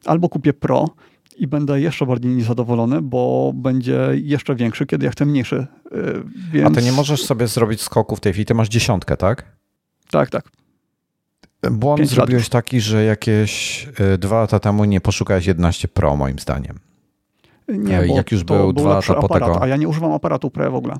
Albo kupię Pro i będę jeszcze bardziej niezadowolony, bo będzie jeszcze większy, kiedy ja chcę mniejszy. Więc... A ty nie możesz sobie zrobić skoku w tej chwili, ty masz dziesiątkę, tak? Tak, tak. Błąd zrobiłeś lat. taki, że jakieś y, dwa lata temu nie poszukałeś 11 Pro, moim zdaniem. Nie, bo Jak już był dwa lata po tego. A ja nie używam aparatu Pro w ogóle.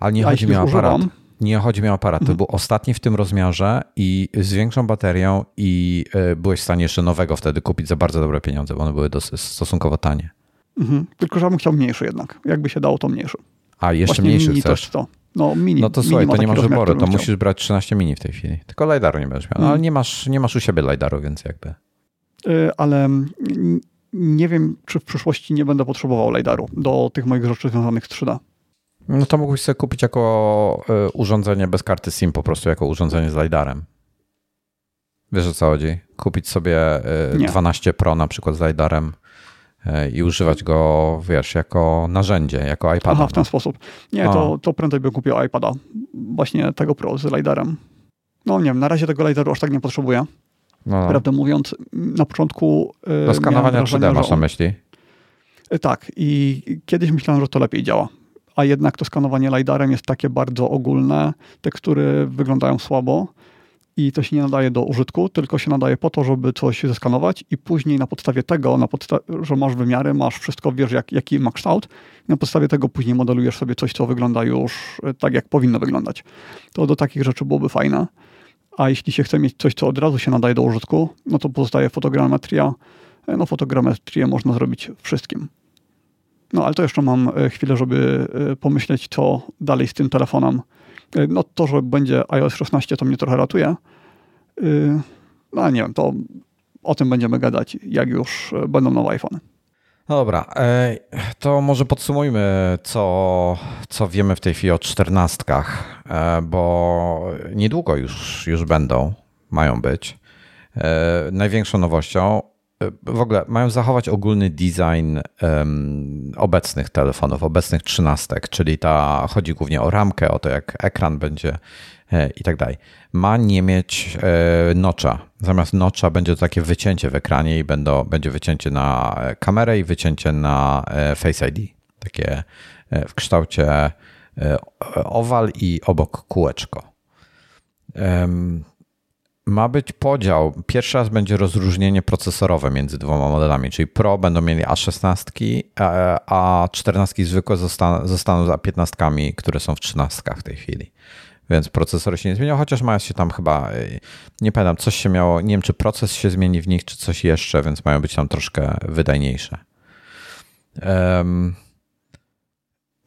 Ale nie chodzi mi o aparat. Używam, nie chodzi mi o aparat. To mhm. był ostatni w tym rozmiarze i z większą baterią i y, byłeś w stanie jeszcze nowego wtedy kupić za bardzo dobre pieniądze, bo one były dosyć, stosunkowo tanie. Mhm. Tylko, że bym chciał mniejszy jednak. Jakby się dało, to mniejszy. A, jeszcze Właśnie mniejszy mini chcesz? To. No, mini, no to słuchaj, to nie masz wyboru, to musisz brać 13 mini w tej chwili. Tylko LiDARu nie będziesz miał. No, ale mhm. nie masz, nie masz u siebie LiDARu, więc jakby... Yy, ale nie wiem, czy w przyszłości nie będę potrzebował LiDARu do tych moich rzeczy związanych z 3D. No to mógłbyś sobie kupić jako y, urządzenie bez karty SIM, po prostu jako urządzenie z LiDARem. Wiesz o co chodzi? Kupić sobie y, 12 Pro na przykład z LiDARem y, i używać go, wiesz, jako narzędzie, jako iPada. Aha, w ten no. sposób. Nie, to, to prędzej bym kupił iPada, właśnie tego Pro z LiDARem. No nie wiem, na razie tego LiDAru aż tak nie potrzebuję. No. Prawdę mówiąc, na początku... Do skanowania 3D masz na myśli? Tak i kiedyś myślałem, że to lepiej działa a jednak to skanowanie LiDARem jest takie bardzo ogólne, tekstury wyglądają słabo i to się nie nadaje do użytku, tylko się nadaje po to, żeby coś zeskanować i później na podstawie tego, na podsta że masz wymiary, masz wszystko, wiesz jak, jaki ma kształt na podstawie tego później modelujesz sobie coś, co wygląda już e, tak, jak powinno wyglądać. To do takich rzeczy byłoby fajne. A jeśli się chce mieć coś, co od razu się nadaje do użytku, no to pozostaje fotogrametria. E, no fotogrametrię można zrobić wszystkim. No ale to jeszcze mam e, chwilę, żeby pomyśleć, co dalej z tym telefonem. E, no to, że będzie iOS 16, to mnie trochę ratuje. No ale nie wiem, to o tym będziemy gadać, jak już będą nowe iPhony. No dobra, to może podsumujmy, co, co wiemy w tej chwili o czternastkach, bo niedługo już, już będą, mają być. Największą nowością w ogóle mają zachować ogólny design um, obecnych telefonów, obecnych trzynastek, czyli ta chodzi głównie o ramkę, o to jak ekran będzie e, i tak dalej. Ma nie mieć e, nocza. Zamiast nocza będzie to takie wycięcie w ekranie i będą, będzie wycięcie na kamerę i wycięcie na e, Face ID. Takie e, w kształcie e, owal i obok kółeczko. Um, ma być podział. Pierwszy raz będzie rozróżnienie procesorowe między dwoma modelami, czyli Pro będą mieli A16, a 14 zwykłe zostaną, zostaną za 15, które są w 13 w tej chwili. Więc procesory się nie zmienią, chociaż mają się tam chyba, y, nie pamiętam, coś się miało, nie wiem czy proces się zmieni w nich, czy coś jeszcze, więc mają być tam troszkę wydajniejsze. Um,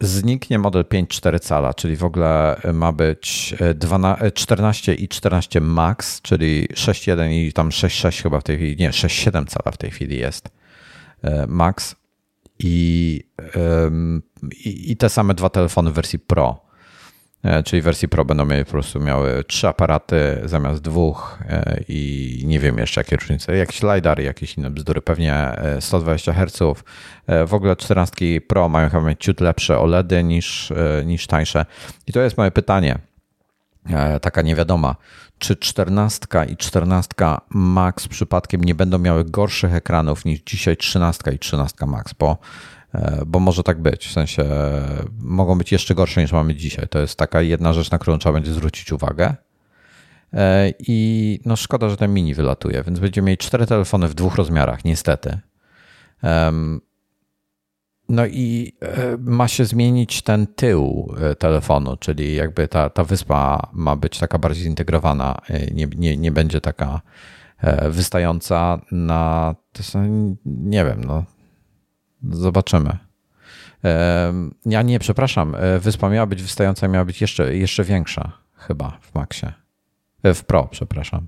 zniknie model 5.4 cala, czyli w ogóle ma być 12, 14 e, i 14 max, czyli 6.1 i tam 6.6 chyba w tej chwili, nie, 6.7 cala w tej chwili jest e, max i, i, i te same dwa telefony w wersji Pro. E, czyli wersji Pro będą mieli po prostu miały trzy aparaty zamiast dwóch e, i nie wiem jeszcze jakie różnice. Jakieś LiDAR, jakieś inne bzdury, pewnie 120 Hz. E, w ogóle 14 Pro mają chyba mieć ciut lepsze OLEDy niż, niż tańsze. I to jest moje pytanie, taka niewiadoma. Czy 14 i 14 Max przypadkiem nie będą miały gorszych ekranów niż dzisiaj 13 i 13 Max? Bo bo może tak być, w sensie mogą być jeszcze gorsze niż mamy dzisiaj. To jest taka jedna rzecz, na którą trzeba będzie zwrócić uwagę. E, I no szkoda, że ten mini wylatuje, więc będziemy mieli cztery telefony w dwóch rozmiarach, niestety. No i e, ma się zmienić ten tył telefonu, czyli jakby ta, ta wyspa ma być taka bardziej zintegrowana, nie, nie, nie będzie taka wystająca na, nie wiem, no Zobaczymy. Ja nie, przepraszam. E, wyspa miała być wystająca, miała być jeszcze, jeszcze większa, chyba w Maxie. E, w Pro, przepraszam.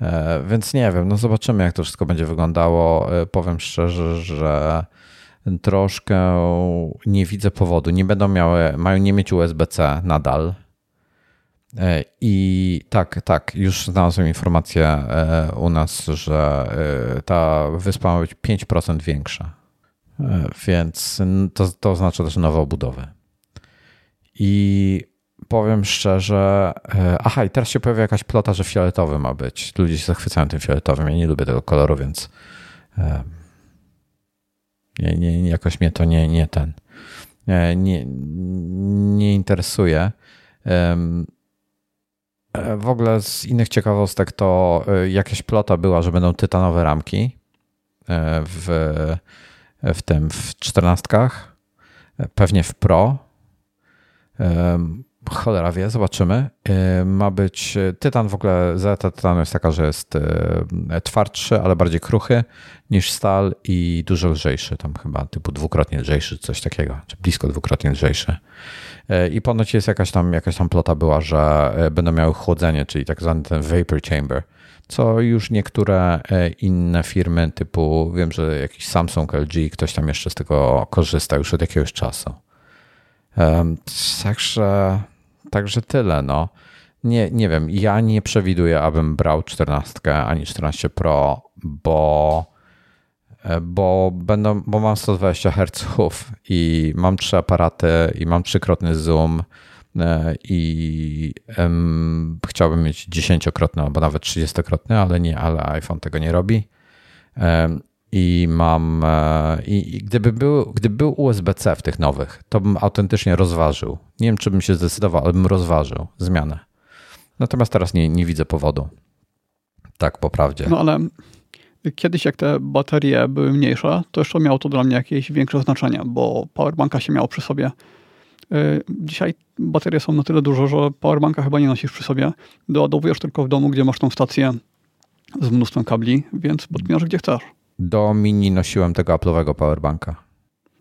E, więc nie wiem, no zobaczymy, jak to wszystko będzie wyglądało. Powiem szczerze, że troszkę nie widzę powodu. Nie będą miały, mają nie mieć USB-C nadal. I tak, tak, już znalazłem informację u nas, że ta wyspa ma być 5% większa. E, więc to, to oznacza też nowe obudowy. I powiem szczerze, e, aha, i teraz się pojawia jakaś plota, że fioletowy ma być. Ludzie się zachwycają tym fioletowym. Ja nie lubię tego koloru, więc e, nie, nie, jakoś mnie to nie, nie ten nie, nie interesuje. W ogóle z innych ciekawostek to jakaś plota była, że będą tytanowe ramki w w tym w czternastkach, pewnie w Pro. Cholera wie, zobaczymy. Ma być tytan w ogóle, zaleta tytanu jest taka, że jest twardszy, ale bardziej kruchy niż stal i dużo lżejszy, tam chyba typu dwukrotnie lżejszy, coś takiego, czy blisko dwukrotnie lżejszy. I ponoć jest jakaś tam, jakaś tam plota była, że będą miały chłodzenie, czyli tak zwany ten vapor chamber, co już niektóre e, inne firmy typu, wiem, że jakiś Samsung, LG, ktoś tam jeszcze z tego korzysta już od jakiegoś czasu. Także, także tyle. No. Nie, nie wiem, ja nie przewiduję, abym brał 14 ani 14 Pro, bo, e, bo, będą, bo mam 120 Hz i mam trzy aparaty i mam trzykrotny zoom E, i um, chciałbym mieć dziesięciokrotny albo nawet trzydziestokrotny, ale nie, ale iPhone tego nie robi. Um, I mam, e, i, i gdyby, był, gdyby był USB-C w tych nowych, to bym autentycznie rozważył. Nie wiem, czy bym się zdecydował, ale bym rozważył zmianę. Natomiast teraz nie, nie widzę powodu. Tak, po prawdzie. No ale kiedyś jak te baterie były mniejsze, to jeszcze miało to dla mnie jakieś większe znaczenie, bo powerbanka się miało przy sobie E, dzisiaj baterie są na tyle duże, że powerbanka chyba nie nosisz przy sobie. Doładowujesz tylko w domu, gdzie masz tą stację z mnóstwem kabli, więc podpinasz gdzie chcesz. Do mini nosiłem tego Apple'owego powerbanka.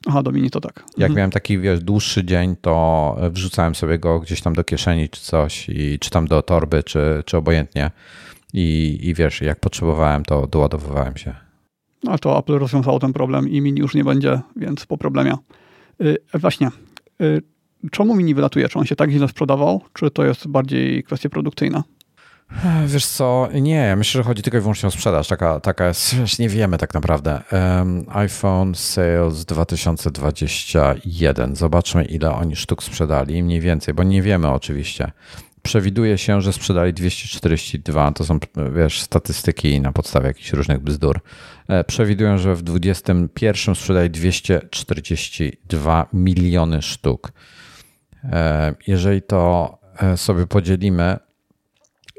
Aha, do mini to tak. Jak mhm. miałem taki wiesz, dłuższy dzień, to wrzucałem sobie go gdzieś tam do kieszeni czy coś, i, czy tam do torby, czy, czy obojętnie. I, I wiesz, jak potrzebowałem, to doładowywałem się. A to Apple rozwiązało ten problem i mini już nie będzie, więc po problemie. Yy, właśnie, yy, czemu mini wylatuje? Czy on się tak źle sprzedawał, czy to jest bardziej kwestia produkcyjna? Wiesz co, nie, myślę, że chodzi tylko i wyłącznie o sprzedaż. Taka, taka jest, nie wiemy tak naprawdę. Um, iPhone Sales 2021. Zobaczmy, ile oni sztuk sprzedali, mniej więcej, bo nie wiemy oczywiście. Przewiduje się, że sprzedali 242. To są, wiesz, statystyki na podstawie jakichś różnych bzdur. E, przewidują, że w 2021 sprzedali 242 miliony sztuk. E, jeżeli to e, sobie podzielimy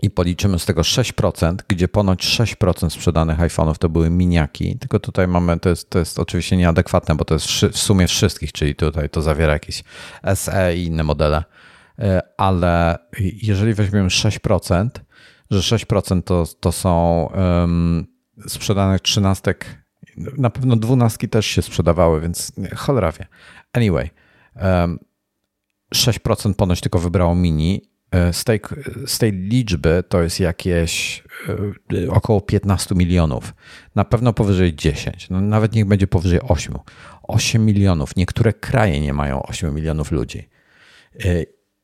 i policzymy z tego 6%, gdzie ponoć 6% sprzedanych iPhone'ów to były miniaki, tylko tutaj mamy, to jest, to jest oczywiście nieadekwatne, bo to jest w sumie wszystkich, czyli tutaj to zawiera jakieś SE i inne modele, ale jeżeli weźmiemy 6%, że 6% to, to są um, sprzedanych trzynastek, na pewno dwunastki też się sprzedawały, więc cholera wie. Anyway, um, 6% ponoć tylko wybrało mini E, z tej, z tej liczby to jest jakieś e, około 15 milionów. Na pewno powyżej 10, no nawet niech będzie powyżej 8. 8 milionów. Niektóre kraje nie mają 8 milionów ludzi.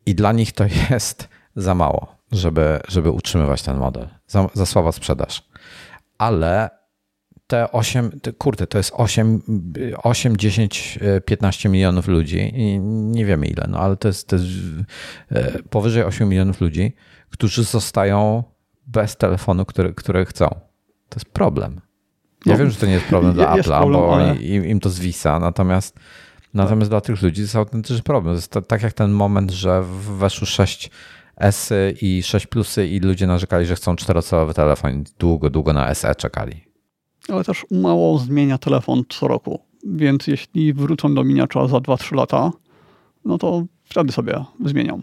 I dla nich to jest za mało, żeby, żeby utrzymywać ten model. Za, za słaba sprzedaż. Ale te 8, kurde, to jest 8, 8, 10, 15 milionów ludzi, nie wiemy ile, no ale to jest, to jest e, powyżej 8 milionów ludzi, którzy zostają bez telefonu, który, który chcą. To jest problem. Ja no, wiem, że to nie jest problem dla Apple'a, bo ale... im, im, to zwisa, natomiast, natomiast dla tych ludzi to jest autentyczny problem. Jest to, tak jak ten moment, że weszły 6 S i 6 plusy i ludzie narzekali, że chcą czterocalowy telefon. Długo, długo na SE czekali ale też mało zmienia telefon co roku. Więc jeśli wrócą do miniacza za 2-3 lata, no to wtedy sobie zmienią.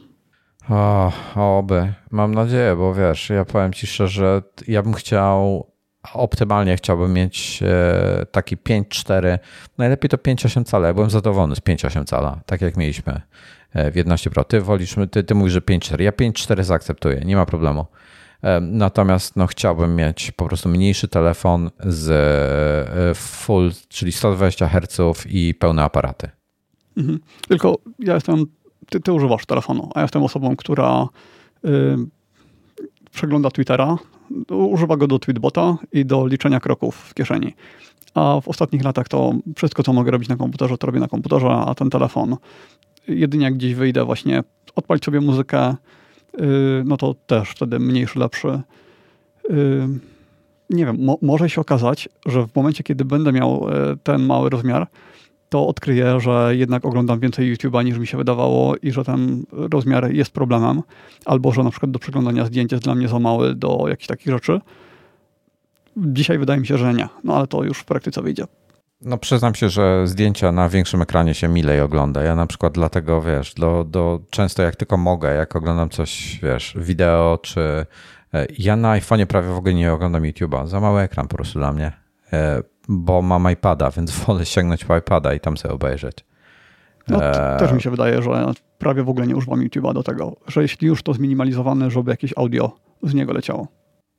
O, oby. Mam nadzieję, bo wiesz, ja powiem ci szczerze, ja bym chciał, optymalnie chciałbym mieć e, taki 5.4, najlepiej to 5.8 cala. Ja byłem zadowolony z 5.8 cala, tak jak mieliśmy e, w 11 Pro. Ty wolisz, ty, ty mówisz, że 5.4. Ja 5.4 zaakceptuję, nie ma problemu. Natomiast no, chciałbym mieć po prostu mniejszy telefon z e, full, czyli 120 Hz i pełne aparaty. Mhm. Tylko ja jestem, ty, ty, używasz telefonu, a ja jestem osobą, która y, przegląda Twittera, używa go do tweetbota i do liczenia kroków w kieszeni. A w ostatnich latach to wszystko, co mogę robić na komputerze, to robię na komputerze, a ten telefon jedynie jak gdzieś wyjdę właśnie, odpalić sobie muzykę, Y, no to też wtedy mniejszy, lepszy. Y, nie wiem, mo może się okazać, że w momencie, kiedy będę miał y, ten mały rozmiar, to odkryję, że jednak oglądam więcej YouTube'a niż mi się wydawało i że ten rozmiar jest problemem, albo że na przykład do przeglądania zdjęć jest dla mnie za mały do jakichś takich rzeczy. Dzisiaj wydaje mi się, że nie, no ale to już w praktyce wyjdzie. No przyznam się, że zdjęcia na większym ekranie się milej ogląda. Ja na przykład dlatego, wiesz, do, do często jak tylko mogę, jak oglądam coś, wiesz, wideo czy... E, ja na iPhone'ie prawie w ogóle nie oglądam YouTube'a. Za mały ekran po prostu dla mnie, e, bo mam iPada, więc wolę sięgnąć po iPada i tam sobie obejrzeć. No, e, też mi się wydaje, że prawie w ogóle nie używam YouTube'a do tego, że jeśli już to zminializowane, żeby jakieś audio z niego leciało.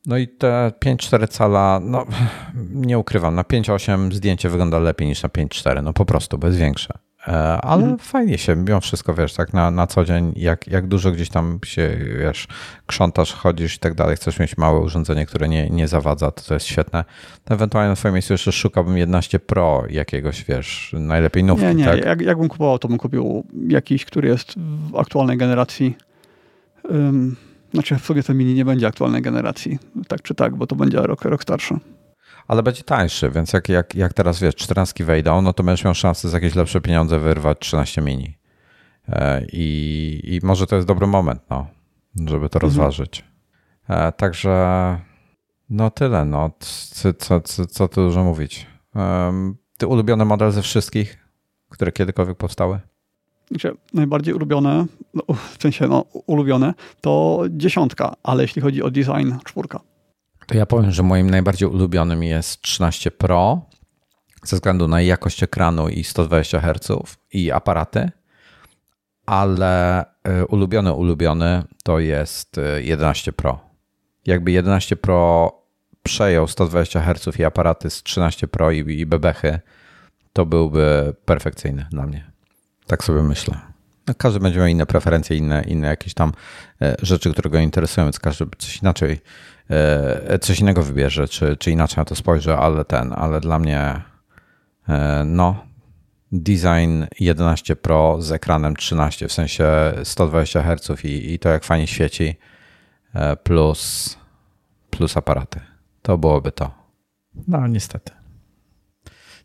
No i te 5-4 cala, no nie ukrywam, na 5-8 zdjęcie wygląda lepiej niż na 5-4, no po prostu, bez większe. E, ale mhm. fajnie się, mimo wszystko, wiesz, tak na, na co dzień, jak, jak dużo gdzieś tam się, wiesz, krzątasz, chodzisz i tak dalej, chcesz mieć małe urządzenie, które nie, nie zawadza, to to jest świetne. Ewentualnie na twoim miejscu jeszcze szukałbym 11 Pro jakiegoś, wiesz, najlepiej nówki, Nie, nie, tak? jak, jakbym kupował, to bym kupił jakiś, który jest w aktualnej generacji. Um znaczy w sumie to mini nie będzie aktualnej generacji, tak czy tak, bo to będzie rok, rok starszy. Ale będzie tańszy, więc jak, jak, jak teraz wiesz, 14 wejdą, no to będziesz miał szansę za jakieś lepsze pieniądze wyrwać 13 mini. E, I, i może to jest dobry moment, no, żeby to mhm. rozważyć. E, także no tyle, no. Co, co, co, co tu dużo mówić. Ty ulubiony model ze wszystkich, które kiedykolwiek powstały? Znaczy, najbardziej ulubione, no, w sensie no, ulubione, to dziesiątka, ale jeśli chodzi o design, czwórka. To ja powiem, że moim najbardziej ulubionym jest 13 Pro ze względu na jakość ekranu i 120 Hz i aparaty, ale y, ulubiony, ulubiony to jest 11 y, Pro. Jakby 11 Pro przejął 120 Hz i aparaty z 13 Pro i, i bebechy, to byłby perfekcyjny dla mnie. Tak sobie myślę. No, każdy będzie miał inne preferencje, inne, inne jakieś tam e, rzeczy, które go interesują, więc każdy coś inaczej, coś innego wybierze, czy, czy inaczej na to spojrzy, ale ten, ale dla mnie e, no, design 11 Pro z ekranem 13, w sensie 120 Hz i, i to jak fajnie świeci, plus, plus aparaty. To byłoby to. No, niestety.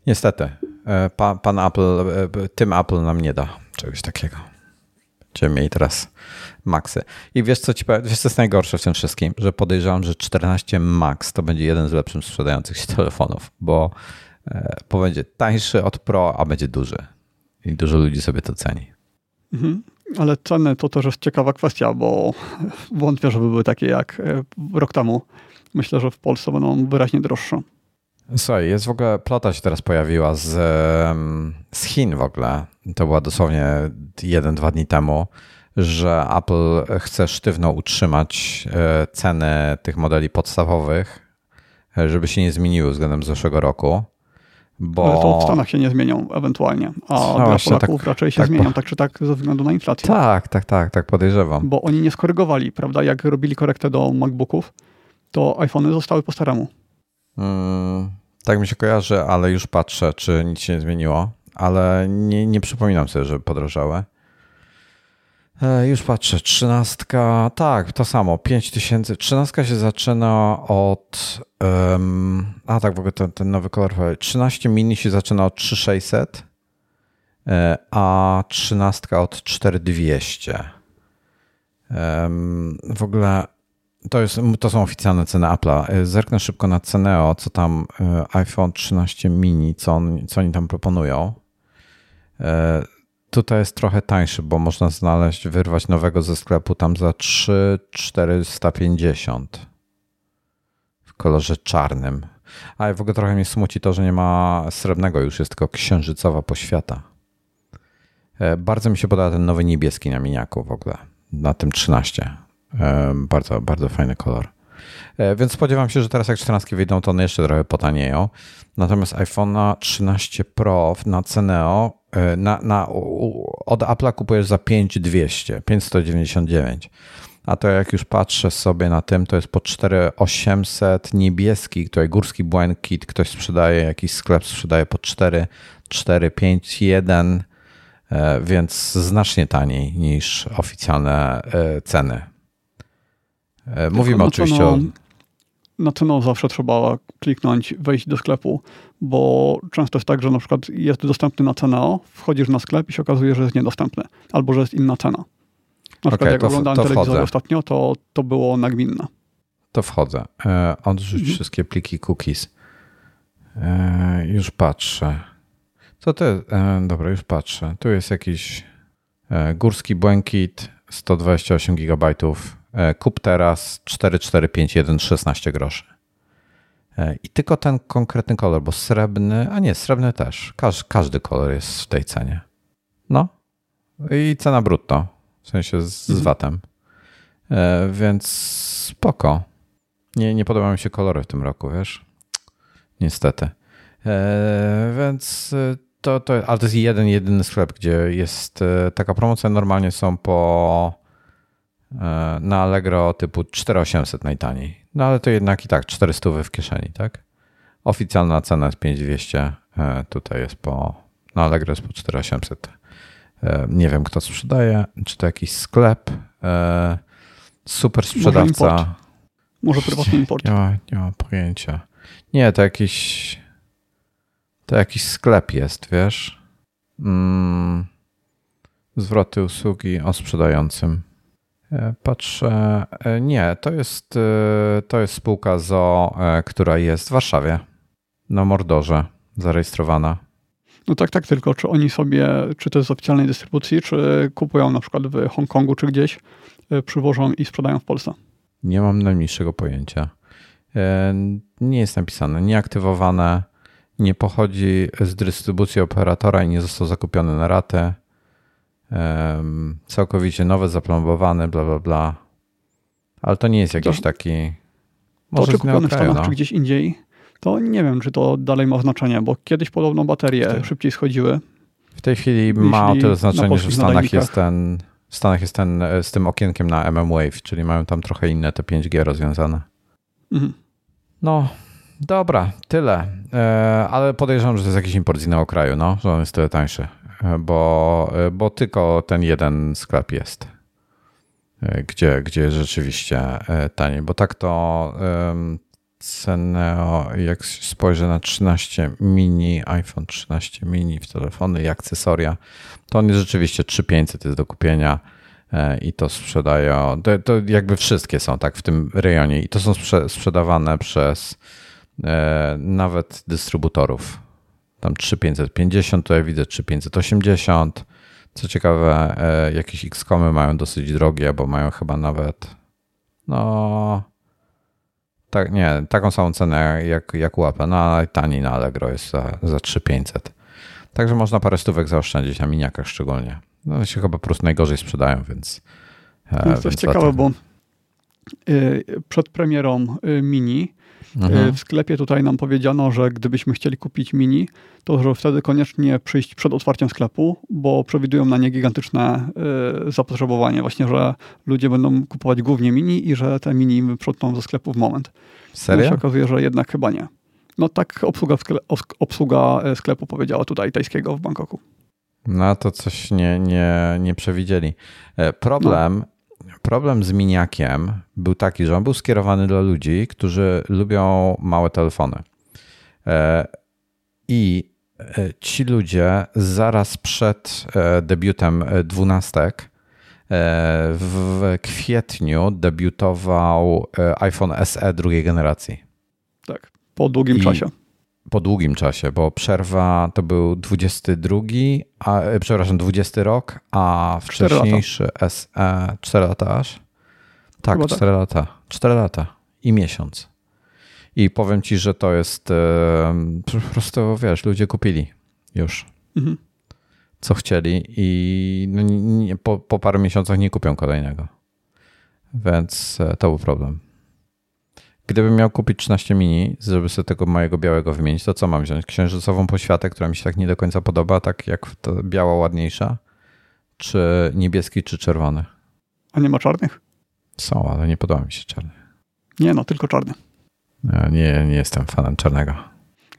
Niestety. Pa, pan Apple, tym Apple nam nie da czegoś takiego. Będziemy mieli teraz Maxy. I wiesz co, ci wiesz co jest najgorsze w tym wszystkim? Że podejrzewam, że 14 Max to będzie jeden z lepszych sprzedających się telefonów, bo, e, bo będzie tańszy od Pro, a będzie duży. I dużo ludzi sobie to ceni. Mhm. Ale ceny to też jest ciekawa kwestia, bo wątpię, żeby były takie jak e, rok temu. Myślę, że w Polsce będą wyraźnie droższe. Słuchaj, jest w ogóle, plota się teraz pojawiła z, z Chin w ogóle. To była dosłownie jeden, dwa dni temu, że Apple chce sztywno utrzymać e, ceny tych modeli podstawowych, e, żeby się nie zmieniły względem zeszłego roku. Bo... Ale to w Stanach się nie zmienią ewentualnie, a no dla Polaków tak, raczej się tak, zmienią, tak czy tak ze względu na inflację. Tak, tak, tak, tak podejrzewam. Bo oni nie skorygowali, prawda? Jak robili korektę do MacBooków, to iPhony zostały po staremu. Hmm, tak mi się kojarzy, ale już patrzę, czy nic się nie zmieniło, ale nie, nie przypominam sobie, że podrożały. E, już patrzę, trzynastka, tak, to samo, 5000. Trzynastka się zaczyna od. Um, a tak, w ogóle ten, ten nowy kolor. 13 mini się zaczyna od 3600, e, a trzynastka od 4200. Um, w ogóle to, jest, to są oficjalne ceny Apple'a. E, zerknę szybko na Ceneo, co tam e, iPhone 13 mini, co, on, co oni tam proponują. E, tutaj jest trochę tańszy, bo można znaleźć, wyrwać nowego ze sklepu tam za 3,450 w kolorze czarnym. A w ogóle trochę mnie smuci to, że nie ma srebrnego, już jest tylko księżycowa poświata. Bardzo mi się podoba ten nowy niebieski na miniaku w ogóle, na tym 13. Bardzo, bardzo fajny kolor. E, więc spodziewam się, że teraz jak 14 wyjdą, to one jeszcze trochę potanieją. Natomiast iPhone'a 13 Pro na Ceneo e, na, na, od Apple'a kupujesz za 5200, 5199. A to jak już patrzę sobie na tym, to jest po 4800 niebieski, tutaj górski błękit, ktoś sprzedaje, jakiś sklep sprzedaje po 4, 4, 5, 1, więc znacznie taniej niż oficjalne e, ceny. E, mówimy oczywiście o... Na cenę zawsze trzeba kliknąć, wejść do sklepu, bo często jest tak, że na przykład jest dostępny na cenę, wchodzisz na sklep i się okazuje, że jest niedostępny, albo że jest inna cena. Na przykład jak to, oglądałem to telewizor ostatnio, to, to było nagminne. To wchodzę. E, odrzuć mhm. wszystkie pliki cookies. E, już patrzę. Co to jest? E, dobra, już patrzę. Tu jest jakiś e, górski błękit, 128 gigabajtów kup teraz 4451 16 groszy. E, I tylko ten konkretny kolor, bo srebrny, a nie, srebrny też. Każ, każdy kolor jest w tej cenie. No. I cena brutto, w sensie z, z mhm. VAT-em. E, więc spoko. Nie, nie podobają mi się kolory w tym roku, wiesz? Niestety. Więc to, to, ale to jest jeden, jedyny sklep, gdzie jest taka promocja. Normalnie są po E, na Allegro typu 4800 najtaniej. No ale to jednak i tak 400 w kieszeni, tak? Oficjalna cena jest 5200, e, tutaj jest po, na Allegro jest po 4800. E, nie wiem kto sprzedaje, czy to jakiś sklep, super sprzedawca. Może, prywatny import. Nie ma, nie ma pojęcia. Nie, to jakiś to jakiś sklep jest, wiesz? Mm, zwroty usługi o sprzedającym. E, patrzę. E, nie, to jest, e, to jest spółka ZO, która jest w Warszawie, na Mordorze, zarejestrowana. No tak, tak, tylko czy oni sobie, czy to jest z oficjalnej dystrybucji, czy kupują na przykład w Hongkongu czy gdzieś, przywożą i sprzedają w Polsce? Nie mam najmniejszego pojęcia. Nie jest napisane, nieaktywowane, nie pochodzi z dystrybucji operatora i nie został zakupiony na ratę całkowicie nowe, zaplombowane, bla, bla, bla. Ale to nie jest jakiś to, taki... Może to, czy kupione w Stanach, no. czy gdzieś indziej, to nie wiem, czy to dalej ma znaczenie, bo kiedyś podobno baterie szybciej schodziły. W tej chwili ma o tyle znaczenie, że w Stanach jest ten w Stanach jest ten z tym okienkiem na MM Wave, czyli mają tam trochę inne te 5G rozwiązane. Mhm. No, dobra, tyle. E, ale podejrzewam, że to jest jakiś import z innego kraju, no, że on jest tyle tańszy, e, bo, e, bo tylko ten jeden sklep jest, gdzie, gdzie rzeczywiście taniej, bo tak to cenę, jak spojrzę na 13 mini, iPhone 13 mini w telefony i akcesoria, to on jest rzeczywiście 3500 jest do kupienia i to sprzedają, to, to jakby wszystkie są tak w tym rejonie i to są sprze sprzedawane przez e, nawet dystrybutorów. Tam 3550, tutaj widzę 3580. Co ciekawe, e, jakieś X-komy mają dosyć drogie, bo mają chyba nawet no tak, nie, taką samą cenę jak, jak łapę, no ale taniej na Allegro jest za, za 3500. Także można parę stówek zaoszczędzić na miniakach szczególnie. No się chyba po prostu najgorzej sprzedają, więc. E, to jest coś ciekawe, bo y, przed premierą y, Mini mhm. w sklepie tutaj nam powiedziano, że gdybyśmy chcieli kupić Mini, to że wtedy koniecznie przyjść przed otwarciem sklepu, bo przewidują na nie gigantyczne zapotrzebowanie. Właśnie, że ludzie będą kupować głównie Mini i że te Mini wyprzątną ze sklepu w moment. Serio? No się okazuje, że jednak chyba nie. No tak obsługa, skle obsługa sklepu powiedziała tutaj tajskiego w Bangkoku. No to coś nie, nie, nie przewidzieli. E, problem, no. Problem z miniakiem był taki, że on był skierowany dla ludzi, którzy lubią małe telefony. E, I e, ci ludzie zaraz przed debiutem dwunastek w kwietniu debiutował iPhone SE drugiej generacji. Tak, po długim I, czasie po długim czasie, bo przerwa to był 22, a, e, przepraszam, 20 rok, a wcześniejszy SE 4 lata aż? Tak, Chyba 4 tak. lata. 4 lata i miesiąc. I powiem ci, że to jest e, po prostu, wiesz, ludzie kupili już. Mhm. Co chcieli i no, nie, po, po paru miesiącach nie kupią kolejnego. Więc e, to był problem. Gdybym miał kupić 13 mini, żeby sobie tego mojego białego wymienić, to co mam wziąć? Księżycową poświatę, która mi się tak nie do końca podoba, tak jak ta biała ładniejsza? Czy niebieski, czy czerwony? A nie ma czarnych? Są, ale nie podoba mi się czarny. Nie no, tylko czarny. Ja nie, nie jestem fanem czarnego.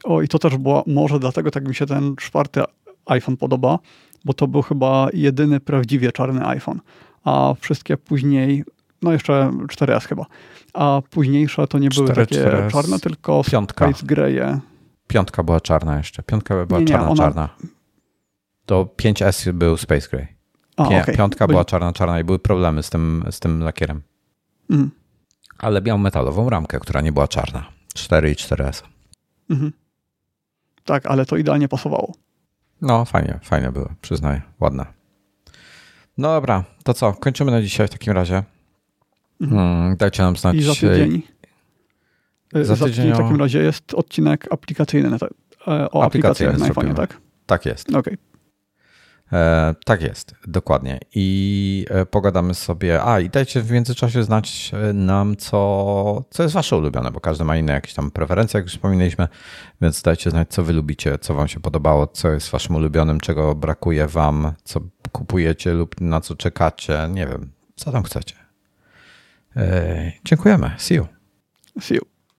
O, i to też było, może dlatego tak mi się ten czwarty iPhone podoba, bo to był chyba jedyny prawdziwie czarny iPhone. A wszystkie później no jeszcze 4S chyba. A późniejsze to nie 4, były takie 4S. czarne, tylko Piątka. Space Grey'e. Piątka była czarna jeszcze. Piątka była nie, nie, czarna, ona... czarna. To 5S był Space Grey. A, okay. Piątka była czarna, czarna i były problemy z tym, z tym lakierem. Mm. Ale miał metalową ramkę, która nie była czarna. 4 i 4S. Mhm. Tak, ale to idealnie pasowało. No, fajnie, fajnie było, przyznaję. Ładne. No dobra, to co? Kończymy na dzisiaj w takim razie. Dajcie nam znać. I za tydzień. Za, za tydzień, w takim razie jest odcinek aplikacyjny e, o aplikacjach na iPhone, tak? Tak jest. Okay. E, tak jest, dokładnie. I e, pogadamy sobie. A, i dajcie w międzyczasie znać e, nam, co, co jest wasze ulubione, bo każdy ma inne jakieś tam preferencje, jak już wspominaliśmy, więc dajcie znać, co wy lubicie, co wam się podobało, co jest waszym ulubionym, czego brakuje wam, co kupujecie lub na co czekacie. Nie wiem, co tam chcecie. E, dziękujemy. See you. See you.